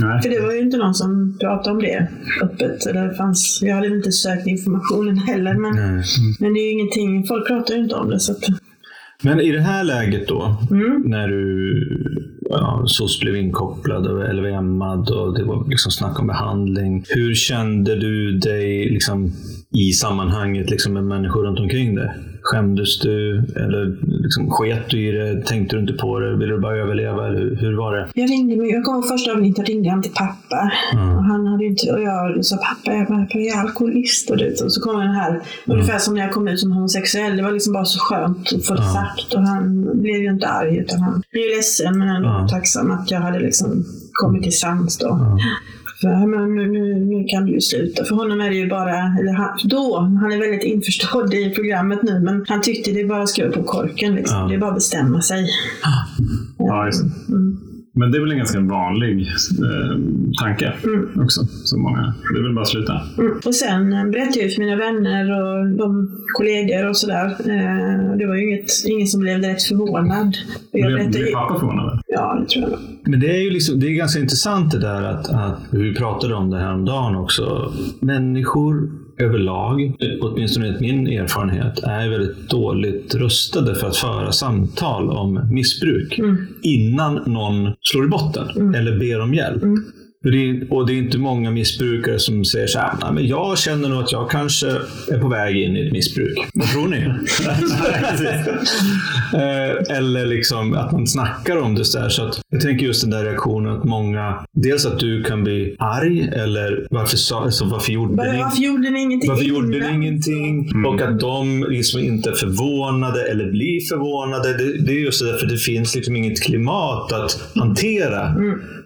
Nej. För det var ju inte någon som pratade om det öppet. Eller det fanns, jag hade inte sökt informationen heller. Men, Nej. men det är ju ingenting, folk pratar ju inte om det. Så att, Men i det här läget då, mm. när du ja, SOS blev inkopplad och LVM-ad och det var liksom snack om behandling. Hur kände du dig liksom, i sammanhanget liksom, med människor runt omkring dig? Skämdes du? Eller liksom, sket du i det? Tänkte du inte på det? Ville du bara överleva? Eller hur, hur var det? Jag ringde, jag kommer första avsnittet, ringde han till pappa. Och han hade inte, och jag sa pappa, jag, bara, jag är alkoholist. Och, det, och så kom den här, ungefär som när jag kom ut som homosexuell. Det var liksom bara så skönt att få det sagt. Och han blev ju inte arg, utan han blev ledsen men ändå Ja. tacksam att jag hade liksom kommit till sans då. Ja. "Ja, men nu, nu, nu kan du ju sluta. För honom är det ju bara, eller han, då, han är väldigt införstådd i programmet nu, men han tyckte det bara skruva på korken. Liksom. Ja. Det är bara att bestämma sig. Ja, just det. Mm. Men det är väl en ganska vanlig eh, tanke också. Så många. Det är väl bara att sluta. Mm. Och sen eh, berättade jag ju för mina vänner och de kollegor och sådär. Eh, det var ju inget, ingen som blev direkt förvånad. Jag Blev, berättade blev pappa förvånad? ja, det tror jag. Men det är ju liksom, det är ganska intressant det där att, att vi pratade om det här om dagen också. Människor överlag, åtminstone enligt min erfarenhet, är väldigt dåligt rustade för att föra samtal om missbruk innan någon slår i botten eller ber om hjälp. Det är, och det är inte många missbrukare som säger så här, "Nej, men jag känner nog att jag kanske är på väg in i ett missbruk. Vad tror ni? Eh, Eller liksom att man snackar om det så, här, så att Jag tänker just den där reaktionen att många, dels att du kan bli arg eller varför, sa, alltså, varför gjorde Bara, ni varför gjorde ni ingenting varför gjorde ni ingenting? Och att de liksom inte är förvånade eller blir förvånade. Det, det är just det där, för det finns liksom inget klimat att hantera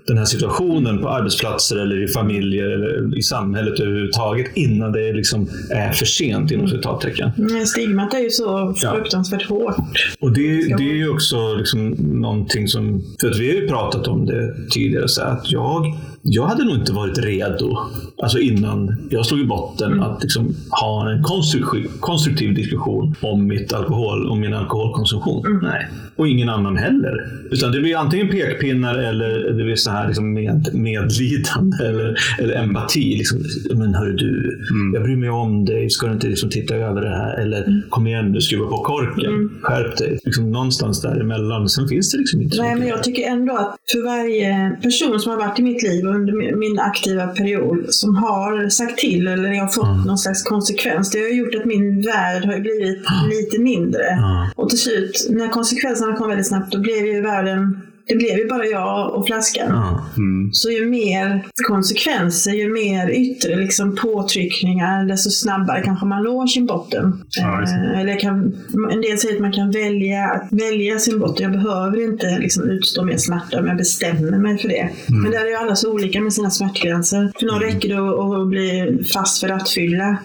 den här situationen på arbetsplatser eller i familjer eller i samhället överhuvudtaget innan det liksom är för sent inom citattecken. Mm, Stigmat är ju så Ja. fruktansvärt hårt. Och det, det är ju också liksom någonting som, för att vi har ju pratat om det tidigare, så att jag, jag hade nog inte varit redo, alltså innan jag slog i botten, att liksom ha en konstruktiv, konstruktiv diskussion om, mitt alkohol, om min alkoholkonsumtion. Nej. Och ingen annan heller. Utan det blir antingen pekpinnar eller det blir så här liksom med, medlidande eller, eller empati. Liksom, men hörru du, jag bryr mig om dig. Ska du inte liksom titta över det här? Eller kom igen nu, skruva på korken. Skärp dig. Liksom någonstans däremellan. Sen finns det liksom inte Nej, men jag tycker ändå att för varje person som har varit i mitt liv under min- aktiva period som har sagt till eller jag har fått någon slags konsekvens. Det har gjort att min värld har blivit lite mindre. Ja. Och till slut, när konsekvenserna kom väldigt snabbt, då blev ju världen det blev ju bara jag och flaskan. Ja. Mm. Så ju mer konsekvenser, ju mer yttre liksom, påtryckningar, desto snabbare kanske man når sin botten. Ja. Eh, Eller kan, en del säger att man kan välja att välja sin botten. Jag behöver inte liksom, utstå mer smärta om jag bestämmer mig för det. Men där är ju alla så olika med sina smärtgränser. För någon räcker det att, att bli fast för rattfylla.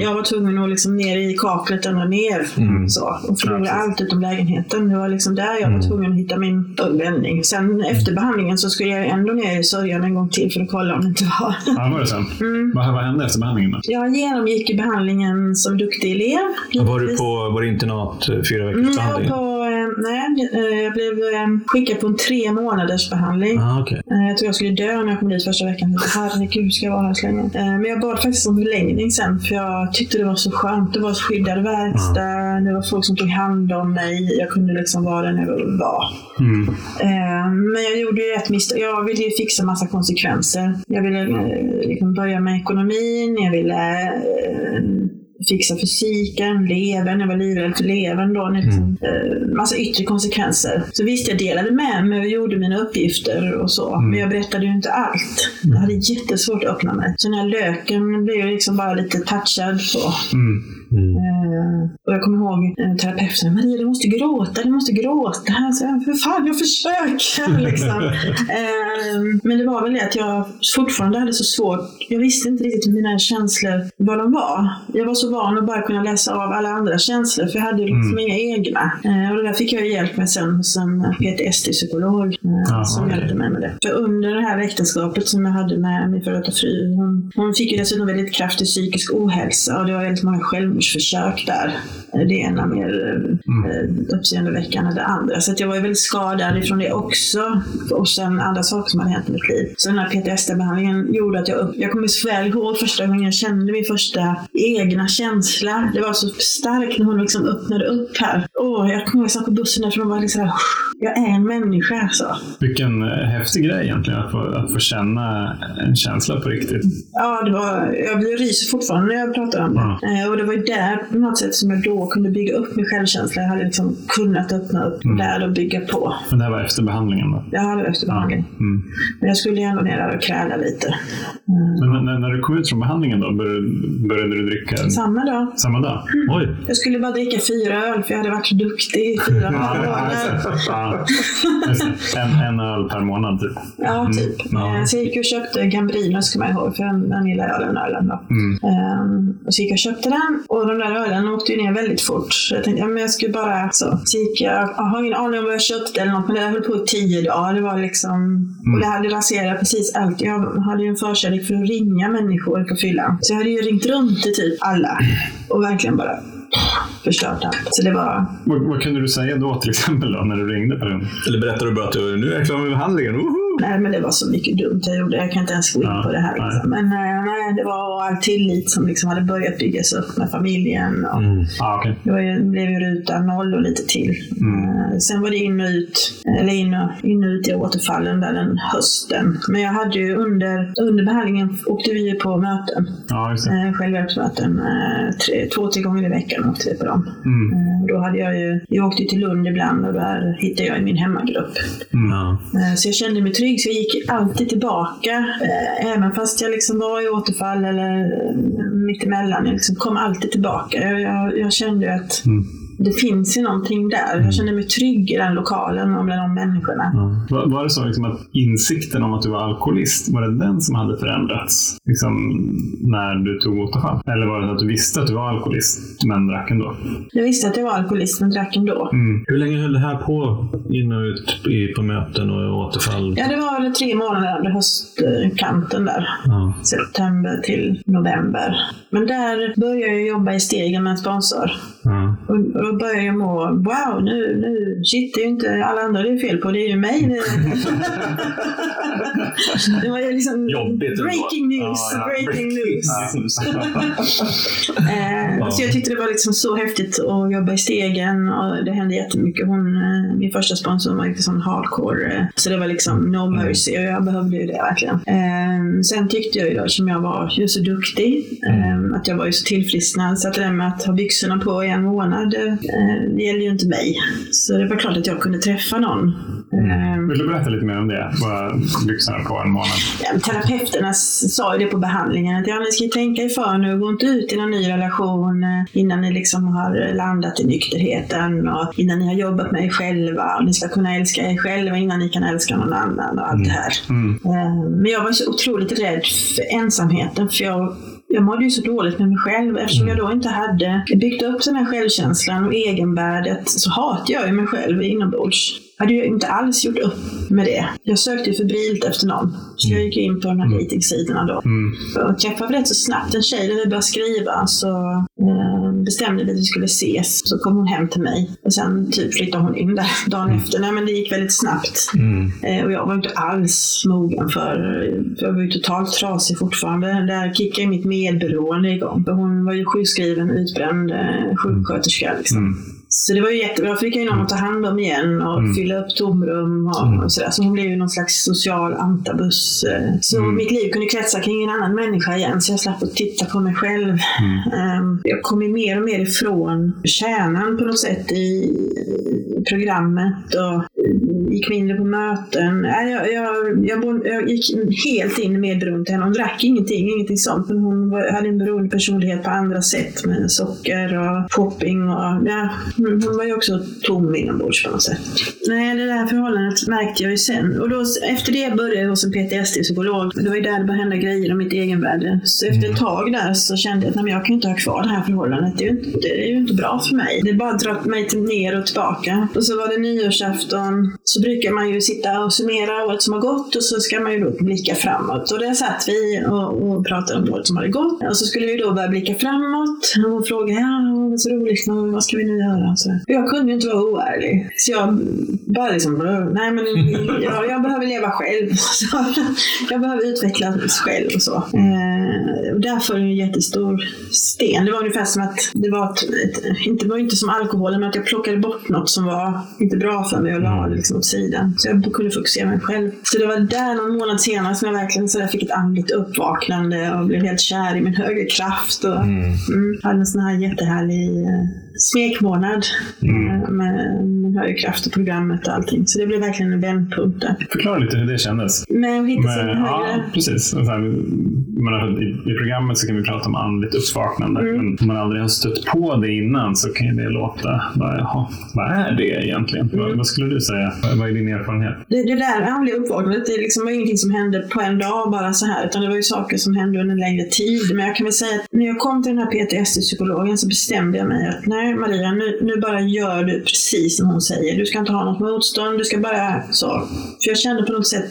Jag var tvungen att liksom ner i kaklet ända ner. Så, och förlora allt utom lägenheten. Det var liksom där jag var tvungen att hitta min vändning. Sen efter behandlingen så skulle jag ändå ner i sörjan en gång till för att kolla om det inte var. Ja, var det sen? Mm. Vad, vad hände efter behandlingen då? Jag genomgick behandlingen som duktig elev. Var du på var det internat eh, fyra veckors Mm, jag, behandling? Eh, nej, eh, jag blev eh, skickad på en tre månaders behandling. Ah. Eh, Jag tror jag skulle dö när jag kom dit första veckan. Herregud, ska jag vara här så länge? Men jag bad faktiskt om förlängning sen, för jag tyckte det var så skönt. Det var skyddad verkstad, det var folk som tog hand om mig. Jag kunde liksom vara den jag var. Mm. Men jag gjorde ju ett misstag. Jag ville ju fixa massa konsekvenser. Jag ville liksom börja med ekonomin, jag ville fixa fysiken, levern. Jag var livrädd för levern då. Liksom, eh, massa yttre konsekvenser. Så visst, jag delade med mig och gjorde mina uppgifter och så. Men jag berättade ju inte allt. Jag hade jättesvårt att öppna mig. Så den här löken blev ju liksom bara lite touchad så. Mm. Eh, och jag kommer ihåg eh, terapeuten, Maria du måste gråta, du måste gråta. Så jag, för fan, jag försöker. liksom. eh, men det var väl det att jag fortfarande hade så svårt, jag visste inte riktigt mina känslor, vad de var. Jag var så van att bara kunna läsa av alla andra känslor, för jag hade liksom inga egna. Eh, och det där fick jag hjälp med sen hos en PTSD-psykolog eh, som hjälpte mig med det. För under det här äktenskapet som jag hade med min före detta fru, hon, hon fick ju dessutom väldigt kraftig psykisk ohälsa och det var väldigt många självmordsförsök där. Det ena mer eh, uppseendeväckande än det andra. Så jag var ju väldigt skadad ifrån det också. Och sen andra saker som hade hänt i mitt liv. Så den här PTSD-behandlingen gjorde att jag upp, jag kommer så väl ihåg första gången jag kände min första egna känsla. Det var så starkt när hon liksom öppnade upp här. Åh, jag kommer ihåg jag satt på bussen därför de var liksom såhär, jag är en människa. Så. Vilken eh, häftig grej egentligen att få, att få känna en känsla på riktigt. Ja, det var, jag blir ryser fortfarande när jag pratar om det. Ja. Eh, och det var ju där på något sätt som jag då kunde bygga upp min självkänsla. Jag hade liksom kunnat öppna upp där och bygga på. Men det här var efter behandlingen då? Jag hade efter behandling. Mm. Men jag skulle ändå ner där och kräla lite. Men när- när, du kom ut från behandlingen då, började, började du dricka Samma dag. samma dag? Oj! Jag skulle bara dricka fyra öl för jag hade varit så duktig i fyra månader. Ja, det. en, en öl per månad typ. Ja, typ. Ja. Eh, Så jag gick och köpte Gambrino, ska man ihåg, för den, den lilla ölen. ölen då. Mm. Ehm, och så gick jag och köpte den och de där ölen åkte ju ner väldigt fort. Så jag tänkte, ja, men jag skulle bara så. Så gick jag, jag har ingen aning om vad jag köpte eller något, men det höll på i tio dagar. Det var liksom, och det hade raserat precis allt. Jag hade ju en förkärlek för att ringa människor på fyllan. Så jag hade ju ringt runt till typ alla och verkligen bara förstört allt. Så det var, Vad, vad kunde du säga då till exempel då, när du ringde på den? Eller berättar du bara att du, nu är jag klar med behandlingen? Woho! Nej, men det var så mycket dumt jag gjorde. Jag kan inte ens gå in Ja, på det här. nej. Liksom. Men eh, nej, det var all tillit som liksom hade börjat byggas upp med familjen. Och Ah, okej. Det var ju, blev ju ruta noll och lite till. Eh, sen var det in och ut, eller in och, in och ut i återfallen där den hösten. Men jag hade ju under, under behandlingen åkte vi ju på möten. Ja. Eh, självhjälpsmöten. Tre, två, tre gånger i veckan åkte vi på dem. Mm. Och då hade jag ju, jag åkte till Lund ibland och där hittade jag min hemmagrupp. Eh, Så jag kände mig trygg, så jag gick alltid tillbaka. Eh, även fast jag liksom var i återfall eller mittemellan. Jag liksom kom alltid tillbaka. Jag, jag, jag kände ju att Mm det finns ju någonting där. Jag kände mig trygg i den lokalen och bland de människorna. Var, var det så liksom att insikten om att du var alkoholist, var det den som hade förändrats liksom, när du tog återfall? Eller var det att du visste att du var alkoholist, men drack ändå? Jag visste att jag var alkoholist, men drack ändå. Mm. Hur länge höll det här på in och ut i, på möten och återfall? Ja, det var väl tre månader under höstkanten där. Ja. September till november. Men där började jag jobba i stegen med en sponsor. Ja. Och, och då började jag må, wow, nu, nu, shit, det är ju inte alla andra det är fel på, det är ju mig. Det, det var ju liksom Jobbigt breaking news, Ja, ja. breaking news. Eh, Så jag tyckte det var liksom så häftigt att jobba i stegen och det hände jättemycket. Hon, eh, min första sponsor var liksom hardcore, eh, så det var liksom no mercy och jag behövde ju det verkligen. Eh, Sen tyckte jag ju då, som jag var ju så duktig, eh, att jag var ju så tillfrisknad så att det där med att ha byxorna på i en månad, eh, det gäller ju inte mig. Så det var klart att jag kunde träffa någon. Eh, Vill du berätta lite mer om det? Vad byxorna på en månad? Ja, terapeuterna sa ju det på behandlingen att ja, ni ska ju tänka er för nu, gå inte ut i någon ny relation eh, innan ni liksom har landat i nykterheten och innan ni har jobbat med er själva och ni ska kunna älska er själva innan ni kan älska någon annan och allt det här. Mm. Men jag var så otroligt rädd för ensamheten för jag jag mådde ju så dåligt med mig själv eftersom jag då inte hade byggt upp den här självkänslan och egenvärdet så hatade jag ju mig själv inombords. Jag hade ju inte alls gjort upp med det. Jag sökte febrilt efter någon. Så jag gick in på de här dejtingsidorna då. Mm. Och träffade rätt så snabbt en tjej när vi började skriva så eh, bestämde vi att vi skulle ses. Så kom hon hem till mig och sen typ flyttade hon in där dagen efter. Nej men det gick väldigt snabbt. Mm. Eh, och jag var inte alls mogen för, jag var ju totalt trasig fortfarande. Där kickade mitt medberoende igång. För hon var ju sjukskriven, utbränd eh, sjuksköterska liksom. Mm. Så det var ju jättebra. Då fick jag ju någon att ta hand om igen och Mm. fylla upp tomrum och, och sådär. Så hon blev ju någon slags social antabus. eh. Så Mm. mitt liv kunde kretsa kring en annan människa igen. Så jag slapp att titta på mig själv. Mm. Ehm, Jag kom ju mer och mer ifrån kärnan på något sätt i programmet och gick mindre på möten. Jag, jag, jag, bo- jag gick helt in i medberoende till henne. Hon drack ingenting, ingenting sånt. Men hon var, hade en beroende personlighet på andra sätt med socker och shopping. Och, ja, hon var ju också tom inombords på något sätt. Nej, det där förhållandet märkte jag ju sen. Och då, efter det började jag hos en PTSD-psykolog. Det var ju där det började hända grejer om mitt egenvärde. Så efter ett tag där så kände jag att jag kan inte ha kvar det här förhållandet. Det är ju inte, det är ju inte bra för mig. Det bara drar mig till ner och tillbaka. Och så var det nyårsafton. Så brukar man ju sitta och summera året som har gått och så ska man ju då blicka framåt. Och där satt vi och, och pratade om året som hade gått. Och så skulle vi då börja blicka framåt. Och hon frågade, ja, vad så roligt, vad ska vi nu göra? Så jag kunde ju inte vara oärlig. Så jag bara liksom, nej men jag, jag behöver leva själv. Så jag behöver utvecklas själv och så. Eh, och därför är det en jättestor sten. Det var ungefär som att det var ett, ett, inte, var inte som alkoholen, men att jag plockade bort något som var inte bra för mig och la det liksom sidan. Så jag kunde fokusera mig själv. Så det var där någon månad senare som jag verkligen så där fick ett andligt uppvaknande och blev helt kär i min högre kraft. Och, mm. hade en sån här jättehärlig eh, smekmånad eh, med, med högre kraft och programmet och allting. Så det blev verkligen en vändpunkt där. Förklara lite hur det kändes. Men att hitta sin Men, ja, högre... precis. Jag menar, i, I programmet så kan vi prata om andligt uppvaknande. Mm. Men om man aldrig har stött på det innan så kan det låta, bara, jaha, vad är det egentligen? Mm. Vad, vad skulle du säga? Vad vad är din erfarenhet? Det, det där andliga uppvaknandet, det liksom var ingenting som hände på en dag bara så här, utan det var ju saker som hände under en längre tid. Men jag kan väl säga att när jag kom till den här PTSD-psykologen så bestämde jag mig att nej Maria, nu, nu bara gör du precis som hon säger. Du ska inte ha något motstånd, du ska bara så. För jag kände på något sätt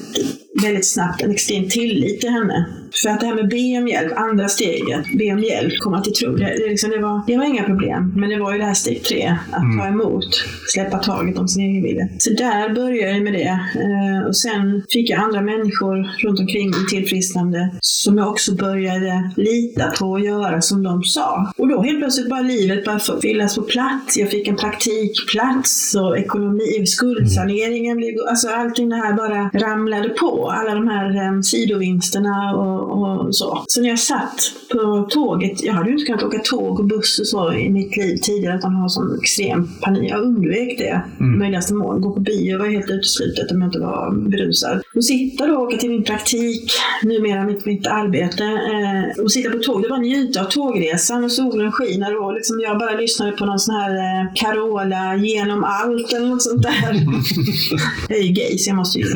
väldigt snabbt en extrem tillit till henne. För att det här med be om hjälp, andra steget, be om hjälp, komma till tro, det, det, liksom, det, var, det var inga problem. Men det var ju det här steg tre, att ta emot, släppa taget om sin egen vilja. Så där började jag med det. Eh, och sen fick jag andra människor runt omkring mig tillfrisknande som jag också började lita på och göra som de sa. Och då helt plötsligt bara livet bara fyllas på plats. Jag fick en praktikplats och ekonomi, skuldsaneringen blev, alltså allting det här bara ramlade på. Alla de här eh, sidovinsterna och, och så. Så när jag satt på tåget, jag hade ju inte kunnat åka tåg och buss och så i mitt liv tidigare utan ha sån extrem panik. Jag undvek det mm. möjligaste mål. Gå på bio var helt uteslutet om jag inte var berusad. Och sitta då och åka till min praktik, numera mitt, mitt arbete, eh, och sitta på tåg. Det var njuta av tågresan och solen skiner och liksom jag bara lyssnade på någon sån här eh, Carola genom allt eller något sånt där. jag är ju gay så jag måste ju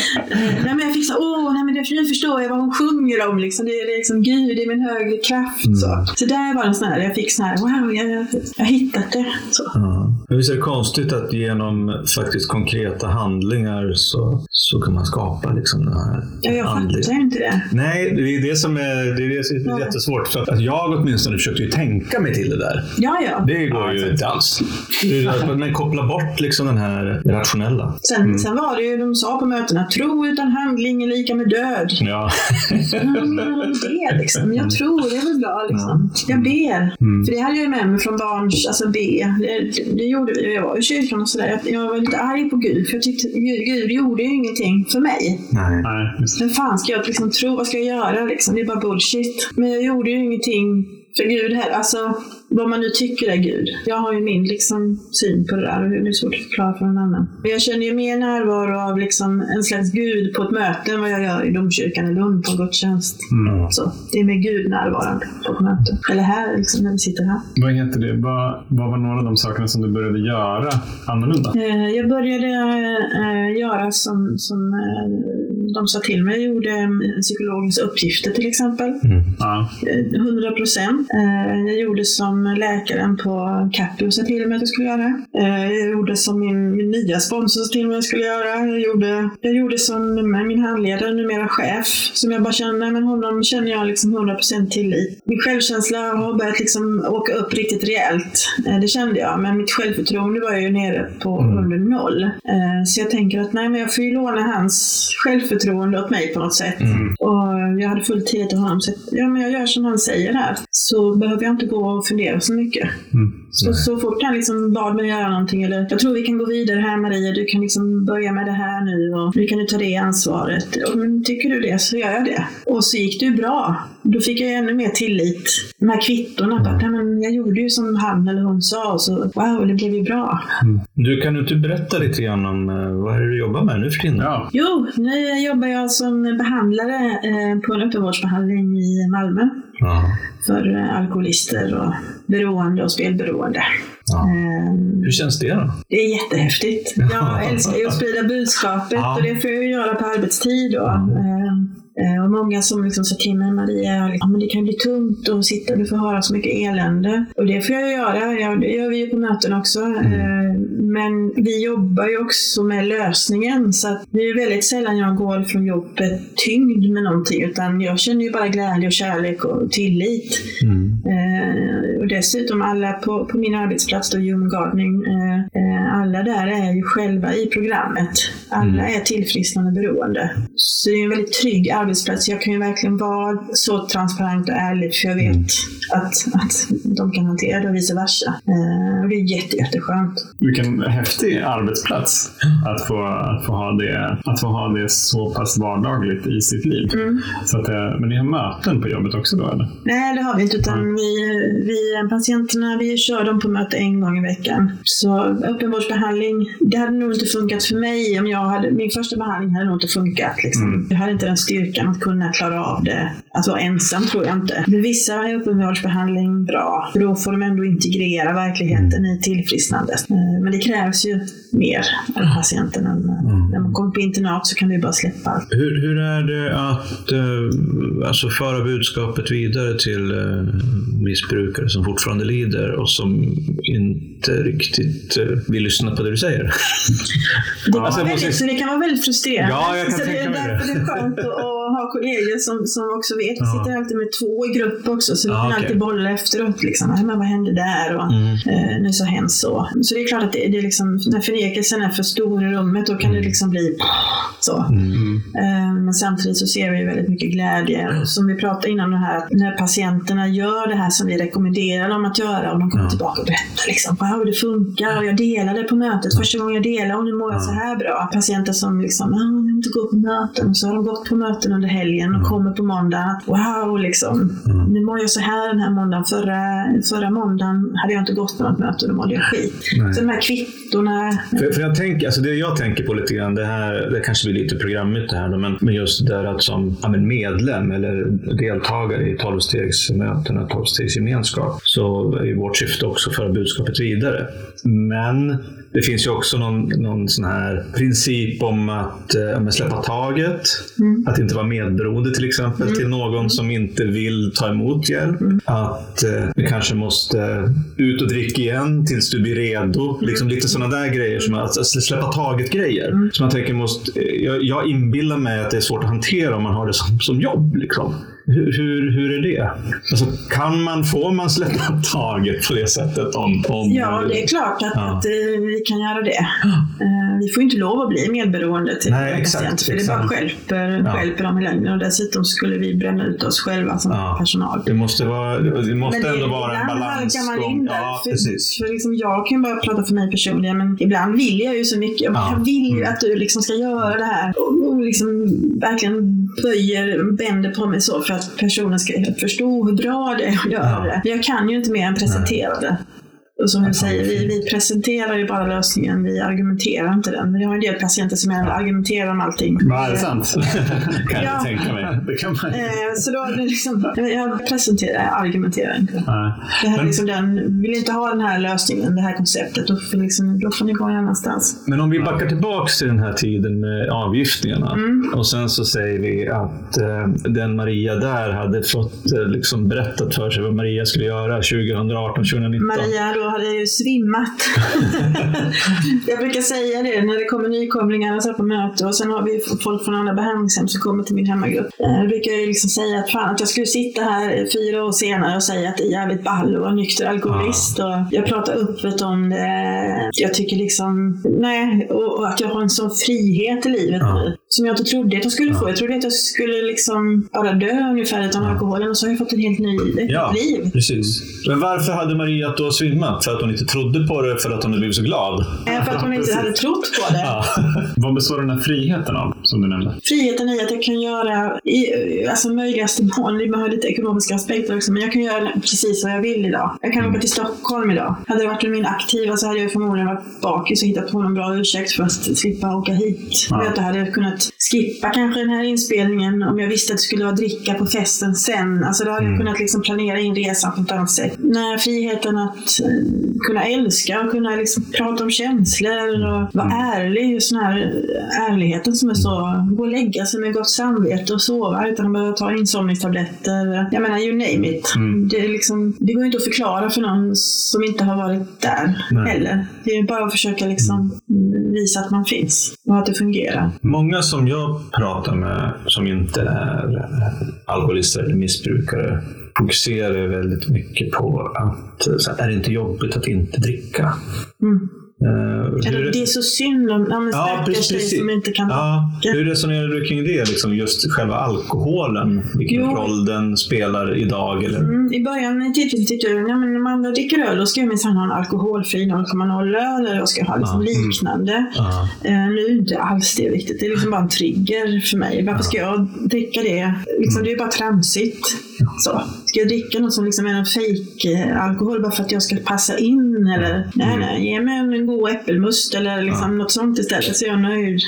nej, men jag fick så, åh, nej, men det, nu förstår jag vad hon sjunger om. Liksom. Det, är, det är liksom Gud, det är min högre kraft. Mm. Så. så där var det sån här, jag fick sån här, wow, jag, jag, jag hittat det. Så. Ja. Men visst är det konstigt att genom faktiskt konkreta handlingar så, så kan man skapa liksom den här Ja, jag andliga- fattar inte det. Nej, det är det som är, det är, det som är Ja. jättesvårt. För att jag åtminstone försökte ju tänka mig till det där. Ja, ja. Det går ju inte alls. Men koppla bort liksom den här rationella. Sen, sen var det ju, de sa på mötena, tro utan handling är lika med död. Ja. Men det liksom. Jag tror, det är väl bra liksom. Jag ber. För det hade jag ju med mig från barns, alltså be. Det, det gjorde vi. Jag var i kyrkan och sådär. Jag, jag var lite arg på Gud, för jag tyckte Gud, Gud gjorde ju ingenting för mig. Nej. Vem fan ska jag liksom tro? Vad ska jag göra liksom? Det är bara bullshit. Men jag gjorde ju ingenting för Gud heller. Alltså, vad man nu tycker är Gud. Jag har ju min liksom, syn på det där och det är svårt att förklara för någon annan. Jag känner ju mer närvaro av liksom, en slags Gud på ett möte än vad jag gör i domkyrkan i Lund på gudstjänst. Mm. Så, det är med Gud närvarande på ett möte. Eller här, liksom, när vi sitter här. Vad heter det? Vad, vad var några av de sakerna som du började göra annorlunda? Eh, Jag började eh, göra som, som eh, de sa till mig. Jag gjorde psykologens uppgifter till exempel. Ja. Eh, 100 procent. Jag gjorde som läkaren på Capio sa till mig att jag skulle göra. Eh, Jag gjorde som min, min nya sponsor sa till mig att jag skulle göra. Jag gjorde, jag gjorde som med min handledare, numera chef, som jag bara kände, nej men honom känner jag liksom 100 procent tillit. Min självkänsla har börjat liksom åka upp riktigt rejält. Eh, Det kände jag. Men mitt självförtroende var ju nere på under noll. Eh, Så jag tänker att nej men jag får ju låna hans självförtroende åt mig på något sätt. Och jag hade full tillit till honom. Så att, ja, men jag gör som han säger här. Så behöver jag inte gå och fundera så mycket. Så, så fort han liksom bad mig göra någonting, eller jag tror vi kan gå vidare här Maria, du kan liksom börja med det här nu och nu kan du ta det ansvaret. Och, men tycker du det så gör jag det. Och så gick det ju bra. Då fick jag ännu mer tillit. De här kvittorna, att, nej, men jag gjorde ju som han eller hon sa så wow, det blev ju bra. Du, kan du inte berätta lite grann om eh, vad är det du jobbar med nu för tiden? Ja. Jo, nu jobbar jag som behandlare eh, på en öppenvårdsbehandling i Malmö Ja. för eh, alkoholister och beroende och spelberoende. Ja. Eh, Hur känns det då? Det är jättehäftigt. Jag älskar ju att sprida budskapet och det får jag göra på arbetstid. Då. Eh, eh, Och många som liksom sa till mig, Maria, ja, men det kan bli tungt att sitta du får höra så mycket elände. Och det får jag göra. Ja, det gör vi ju på möten också. Eh, Men vi jobbar ju också med lösningen. Så att det är väldigt sällan jag går från jobbet tyngd med någonting. Utan jag känner ju bara glädje och kärlek och tillit. Eh, och dessutom alla på, på min arbetsplats, då, Human Gardening, eh, eh, alla där är ju själva i programmet. Alla är tillfrisknande beroende. Så det är en väldigt trygg arbetsplats. Jag kan ju verkligen vara så transparent och ärlig för jag vet att, att de kan hantera det och vice versa. Eh, och det är jätte, jätteskönt. Vilken häftig arbetsplats att få, att, få ha det, att få ha det så pass vardagligt i sitt liv. Så att, eh, men ni har möten på jobbet också då eller? Nej, det har vi inte. Utan vi, vi, patienterna, vi kör dem på möte en gång i veckan. Så öppenvårdsbehandling, det hade nog inte funkat för mig om jag hade... Min första behandling hade nog inte funkat. Liksom. Jag hade inte den styrkan att kunna klara av det. Att vara ensam tror jag inte. Men vissa är öppenvårdsbehandling bra. För då får de ändå integrera verkligheten i tillfrisknandet. Eh, Men det krävs ju mer av patienten. än, eh, När man kommer på internat så kan vi bara släppa allt. Hur, hur är det att eh, alltså föra budskapet vidare till eh, missbrukare som fortfarande lider och som inte riktigt eh, vill lyssna på det du säger? Det, var Alltså, jag väldigt, så det kan vara väldigt frustrerande. Ja, jag kan så det tänka är mig det. därför det är skönt att, ha kollegor som, som också vet. Vi Ja. sitter alltid med två i grupp också, så vi Ja, kan okej. alltid bolla efteråt. Liksom. "Nej, Men vad hände där? Och, Mm. eh, nu så hände så. Så det är klart att det, det är liksom, när förnekelsen är för stor i rummet, då kan det liksom bli så. Eh, Men samtidigt så ser vi väldigt mycket glädje. Som vi pratade innan det här, när patienterna gör det här som vi rekommenderar dem att göra och de kommer Ja. tillbaka och berättar liksom, wow, det funkar och jag delade på mötet första gången jag delade och nu mår jag så här bra. Patienter som liksom, ah, vill inte gå på möten och så har de gått på möten under helgen och kommer på måndagen att wow, liksom, nu mår jag så här den här måndagen. Förra, förra måndagen hade jag inte gått på något möte och då mådde jag skit. Nej. Så de här kvittona. För, för jag tänker, alltså det jag tänker på lite grann, det här det kanske blir lite programmet det här men, men just det där att som ja, medlem eller deltagare i tolvstegsmötena, tolvstegsgemenskap, så är ju vårt syfte också att föra budskapet vidare. Men det finns ju också någon, någon sån här princip om att eh, släppa taget. Att inte vara medberoende till exempel till någon som inte vill ta emot hjälp. Att eh, vi kanske måste ut och dricka igen tills du blir redo. Liksom lite sådana där grejer. Som att alltså, släppa taget-grejer. Som jag tänker måste, eh, jag, jag inbillar mig att det är svårt att hantera om man har det som, som jobb. Liksom. Hur, hur, hur är det? Alltså, kan man, får man släppa taget på det sättet? Om, om, Ja, det är klart att, Ja. att eh, vi kan göra det. Eh, vi får inte lov att bli medberoende till Nej, exakt, patienter, för det exakt. bara stjälper, Ja. stjälper dem i längden. Och dessutom skulle vi bränna ut oss själva som Ja. personal. Det måste, vara, det måste Men det- ändå vara en balansgång. man in där. Ja, för, precis. för liksom jag kan bara prata för mig personligen, men ibland vill jag ju så mycket. Jag, Ja. jag vill ju Mm. att du liksom ska göra det här. Och, och liksom verkligen böjer, bänder på mig så för att personen ska förstå hur bra det är att göra det. Jag kan ju inte mer än presentera det. Och som du säger, vi, vi presenterar ju bara lösningen, vi argumenterar inte den. Vi har en del patienter som gärna argumenterar om allting. Ja, är det sant? kan jag Ja. tänka mig. Det kan man. Eh, Så då är det liksom, jag presenterar, argumenterar inte. Ja. Det här är Men- liksom den, vill inte ha den här lösningen, det här konceptet, då får, liksom, då får ni gå någon annanstans. Men om vi backar tillbaks till den här tiden med avgiftningarna Mm. och sen så säger vi att eh, den Maria där hade fått eh, liksom berättat för sig vad Maria skulle göra 2018, 2019. Maria, då hade jag ju svimmat. jag brukar säga det när det kommer nykomlingar och så på möte och sen har vi folk från andra behandlingshem som kommer till min hemmagrupp. Eh, Då brukar jag liksom säga att fan att jag skulle sitta här fyra år senare och säga att det är jävligt ball och nykter alkoholist. Och jag pratar öppet om det. Jag tycker liksom, nej, och, och att jag har en sån frihet i livet Ja. nu. Som jag inte trodde att jag skulle få. Jag trodde att jag skulle liksom bara dö ungefär utan alkoholen och så har jag fått en helt ny Ja, liv. precis. Men varför hade Maria då svimmat? För att hon inte trodde på det, för att hon hade blivit så glad? Eh, För att hon inte hade trott på det. Ja. Vad består den här friheten av, som du nämnde? Friheten i att jag kan göra i alltså, möjligaste mån, det har lite ekonomiska aspekter också, men jag kan göra precis vad jag vill idag. Jag kan åka till Stockholm idag. Hade det varit min aktiva så hade jag förmodligen varit bakis och hittat på någon bra ursäkt för att slippa åka hit. Ja. Jag vet jag hade kunnat skippa kanske den här inspelningen om jag visste att det skulle vara dricka på festen sen. Alltså då hade jag kunnat liksom planera in resan på ett annat sätt. Nej, friheten att eh, kunna älska och kunna liksom prata om känslor och vara ärlig. Just den här ärligheten som är så... Gå och lägga sig med gott samvete och sova utan att behöva ta insomningstabletter. Jag menar, you name it. Det, är liksom, det går inte att förklara för någon som inte har varit där Nej. heller. Det är bara att försöka liksom mm, visa att man finns och att det fungerar. Många som jag pratar med som inte är alkoholister eller missbrukare fokuserar väldigt mycket på att eh, så här, är det inte jobbigt att inte dricka? Mm. Eh, hur- det är så synd om ja, Ja, precis, precis. som inte kan Ja, hur resonerar du kring det? Liksom just själva alkoholen, vilken Jo. roll den spelar idag? Eller? Mm, I början tyckte jag ja, men när man dricker öl då ska jag minsann ha en alkoholfri 0,0 öl eller jag ska ha liksom Ja, mm. liknande. Ja. Eh, nu är inte alls det viktigt. Det är liksom bara en trigger för mig. Varför ska jag dricka det? Liksom, Det är bara tramsigt. Så. Ska jag dricka något som liksom är en fake alkohol bara för att jag ska passa in? Eller nej, nej, ge mig en god äppelmust eller liksom något sånt istället så är jag nöjd.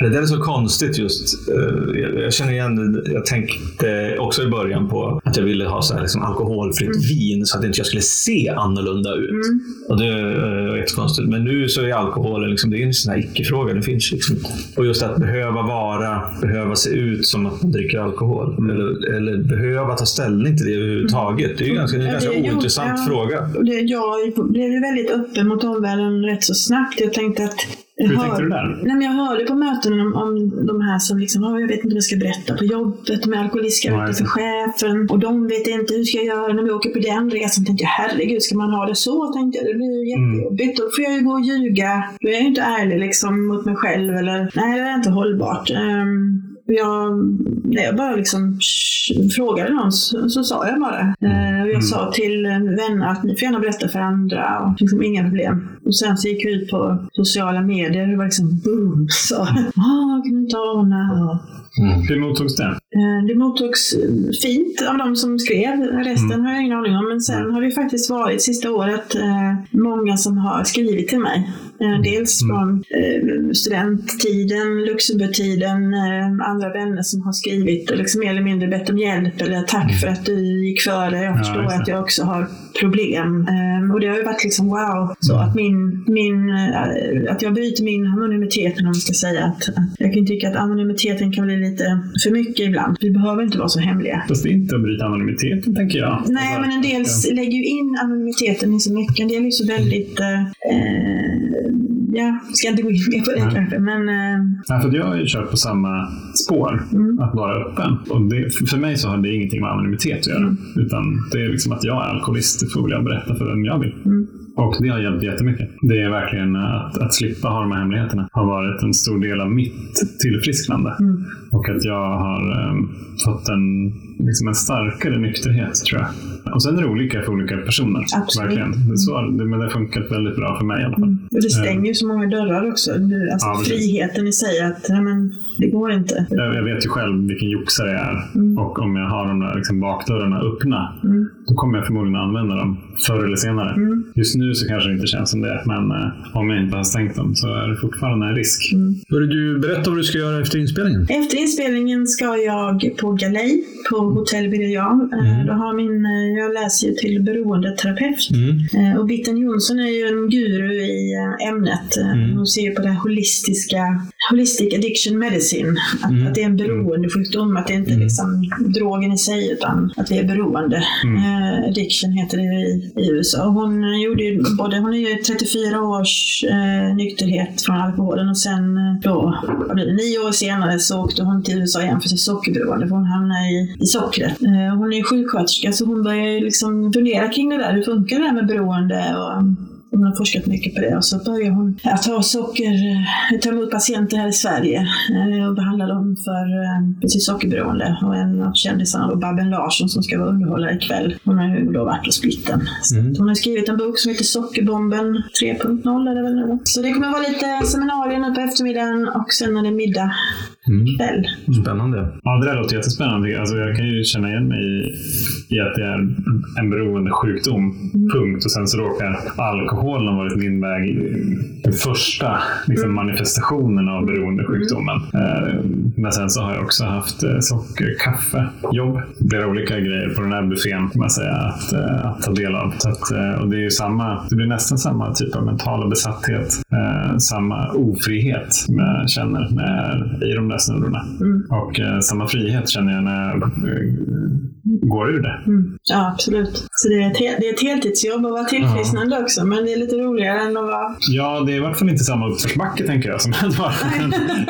Det där är så konstigt just. eh, Jag känner igen det. Jag tänkte också i början på att jag ville ha så här liksom alkoholfritt vin så att inte jag skulle se annorlunda ut. Och det eh, var jättekonstigt. Men nu så är alkoholen liksom, det är en sån här icke-fråga. Det finns liksom. Och just att behöva vara, behöva se ut som att man dricker alkohol. Eller, eller behöva ta ställning till det överhuvudtaget. Det är ju ganska, det är en Ja, ganska ju- ointressant ja. fråga. Det, jag blev väldigt öppen mot omvärlden rätt så snabbt. Jag tänkte att... Hur jag tänkte du där? Nej, men jag hörde på möten om, om de här som liksom, "Åh, jag vet inte vad jag ska berätta på jobbet, de är alkoholister, jag inte för chefen. Och de vet inte hur ska jag göra när vi åker på den resan. tänkte jag, herregud, ska man ha det så? Tänkte jag, det blir ju jättejobbigt. Då får jag ju gå och ljuga. Då är jag ju inte ärlig liksom mot mig själv. Eller, nej, det är inte hållbart. Um, jag, när jag bara liksom frågade någon så, så sa jag bara. Eh, och jag sa till en vän att ni får gärna berätta för andra. Och liksom, inga problem. och sen så gick jag ut på sociala medier och det var liksom boom. Så, ah, kan du inte ana? Och, Hur mottogs det? Eh, Det mottogs eh, fint av de som skrev. Resten har jag ingen aning om. Men sen har det faktiskt varit sista året eh, många som har skrivit till mig. Eh, Dels från eh, studenttiden, Luxemburgtiden, andra vänner som har skrivit och liksom mer eller mindre bett om hjälp eller tack för att du gick före. Jag förstår det. att jag också har problem. Eh, Och det har ju varit liksom wow. Så att min, min att jag bryter min anonymitet, om man ska säga. Att, att jag kan tycka att anonymiteten kan bli lite för mycket ibland. Vi behöver inte vara så hemliga. Fast det är inte att bryta anonymiteten, tänker jag. Nej, Alltså, men en del ja. lägger ju in anonymiteten i så mycket. En del är ju så väldigt... Eh, eh, ja, ska inte gå in mer på det Nej. kanske, men... Eh, Nej, för jag har ju kört på samma spår, Mm. att vara öppen. Och det, för mig så har det ingenting med anonymitet att göra. Mm. Utan det är liksom att jag är alkoholist, det får jag berätta för vem jag vill. Mm. Och det har hjälpt jättemycket. Det är verkligen att, att slippa ha de här hemligheterna har varit en stor del av mitt tillfrisknande. Mm. Och att jag har um, fått en, liksom en starkare nykterhet, tror jag. Och sen är det olika för olika personer. Absolut. Verkligen. Det, så, det, men det har funkat väldigt bra för mig i alla fall. och det stänger ju så många dörrar också. Alltså Ja, friheten i sig, att ja, men, det går inte. Jag, jag vet ju själv vilken joxare jag är. Mm. Och om jag har de där liksom bakdörrarna öppna, Mm. då kommer jag förmodligen använda dem förr eller senare. Mm. Just nu så kanske det inte känns som det, men eh, om jag inte har stängt dem så är det fortfarande en risk. Mm. Börjar du berätta vad du ska göra efter inspelningen? Efter inspelningen ska jag på galej på Hotell Birger. Eh, Mm. Då har min, eh, jag läser ju till beroendeterapeut. Mm. Eh, Och Bitten Jonsson är ju en guru i ämnet. Mm. Hon ser på det här holistiska, holistic addiction medicine. Att, Mm. att det är en beroendesjukdom, att det inte är Mm. liksom drogen i sig utan att vi är beroende. Mm. Eh, addiction heter det i, i USA. Och Hon, gjorde ju både, hon är ju 34 års eh, nykterhet från alkoholen och sen eh, då, nio år senare så åkte hon till USA igen för sitt sockerberoende för hon hamnade i, i sockret. Eh, hon är ju sjuksköterska så hon börjar ju liksom fundera kring det där. Hur funkar det där med beroende? Och, hon har forskat mycket på det och så börjar hon att ta socker, eh, ta emot patienter här i Sverige eh, och behandla dem för, eh, sitt sockerberoende. Och en av kändisarna, Babben Larsson, som ska vara underhållare ikväll, hon har ju då varit på splitten. Så Mm. att Hon har skrivit en bok som heter Sockerbomben 3.0 är det väl nu då. Så det kommer vara lite seminarier nu på eftermiddagen och sen är det middag Mm. kväll. Spännande. Ja, det där låter jättespännande. Alltså, jag kan ju känna igen mig i, i att det är en beroendesjukdom, punkt. Och sen så råkar alkoholen ha varit min väg, den första liksom, manifestationen av beroendesjukdomen. Eh, Men sen så har jag också haft eh, sockerkaffejobb. Flera olika grejer på den här buffén kan man säga att, eh, att ta del av. Så att, och det är ju samma, det blir nästan samma typ av mentala besatthet. Samma ofrihet som jag känner när, i de där snurrorna. Mm. Och eh, samma frihet känner jag när jag eh, går ur det. Mm. Ja, absolut. Så det är, ett, det är ett heltidsjobb att vara tillfrisknande också, men det är lite roligare än att vara... Ja, det är i vart fall inte samma uppförsbacke tänker jag som att vara,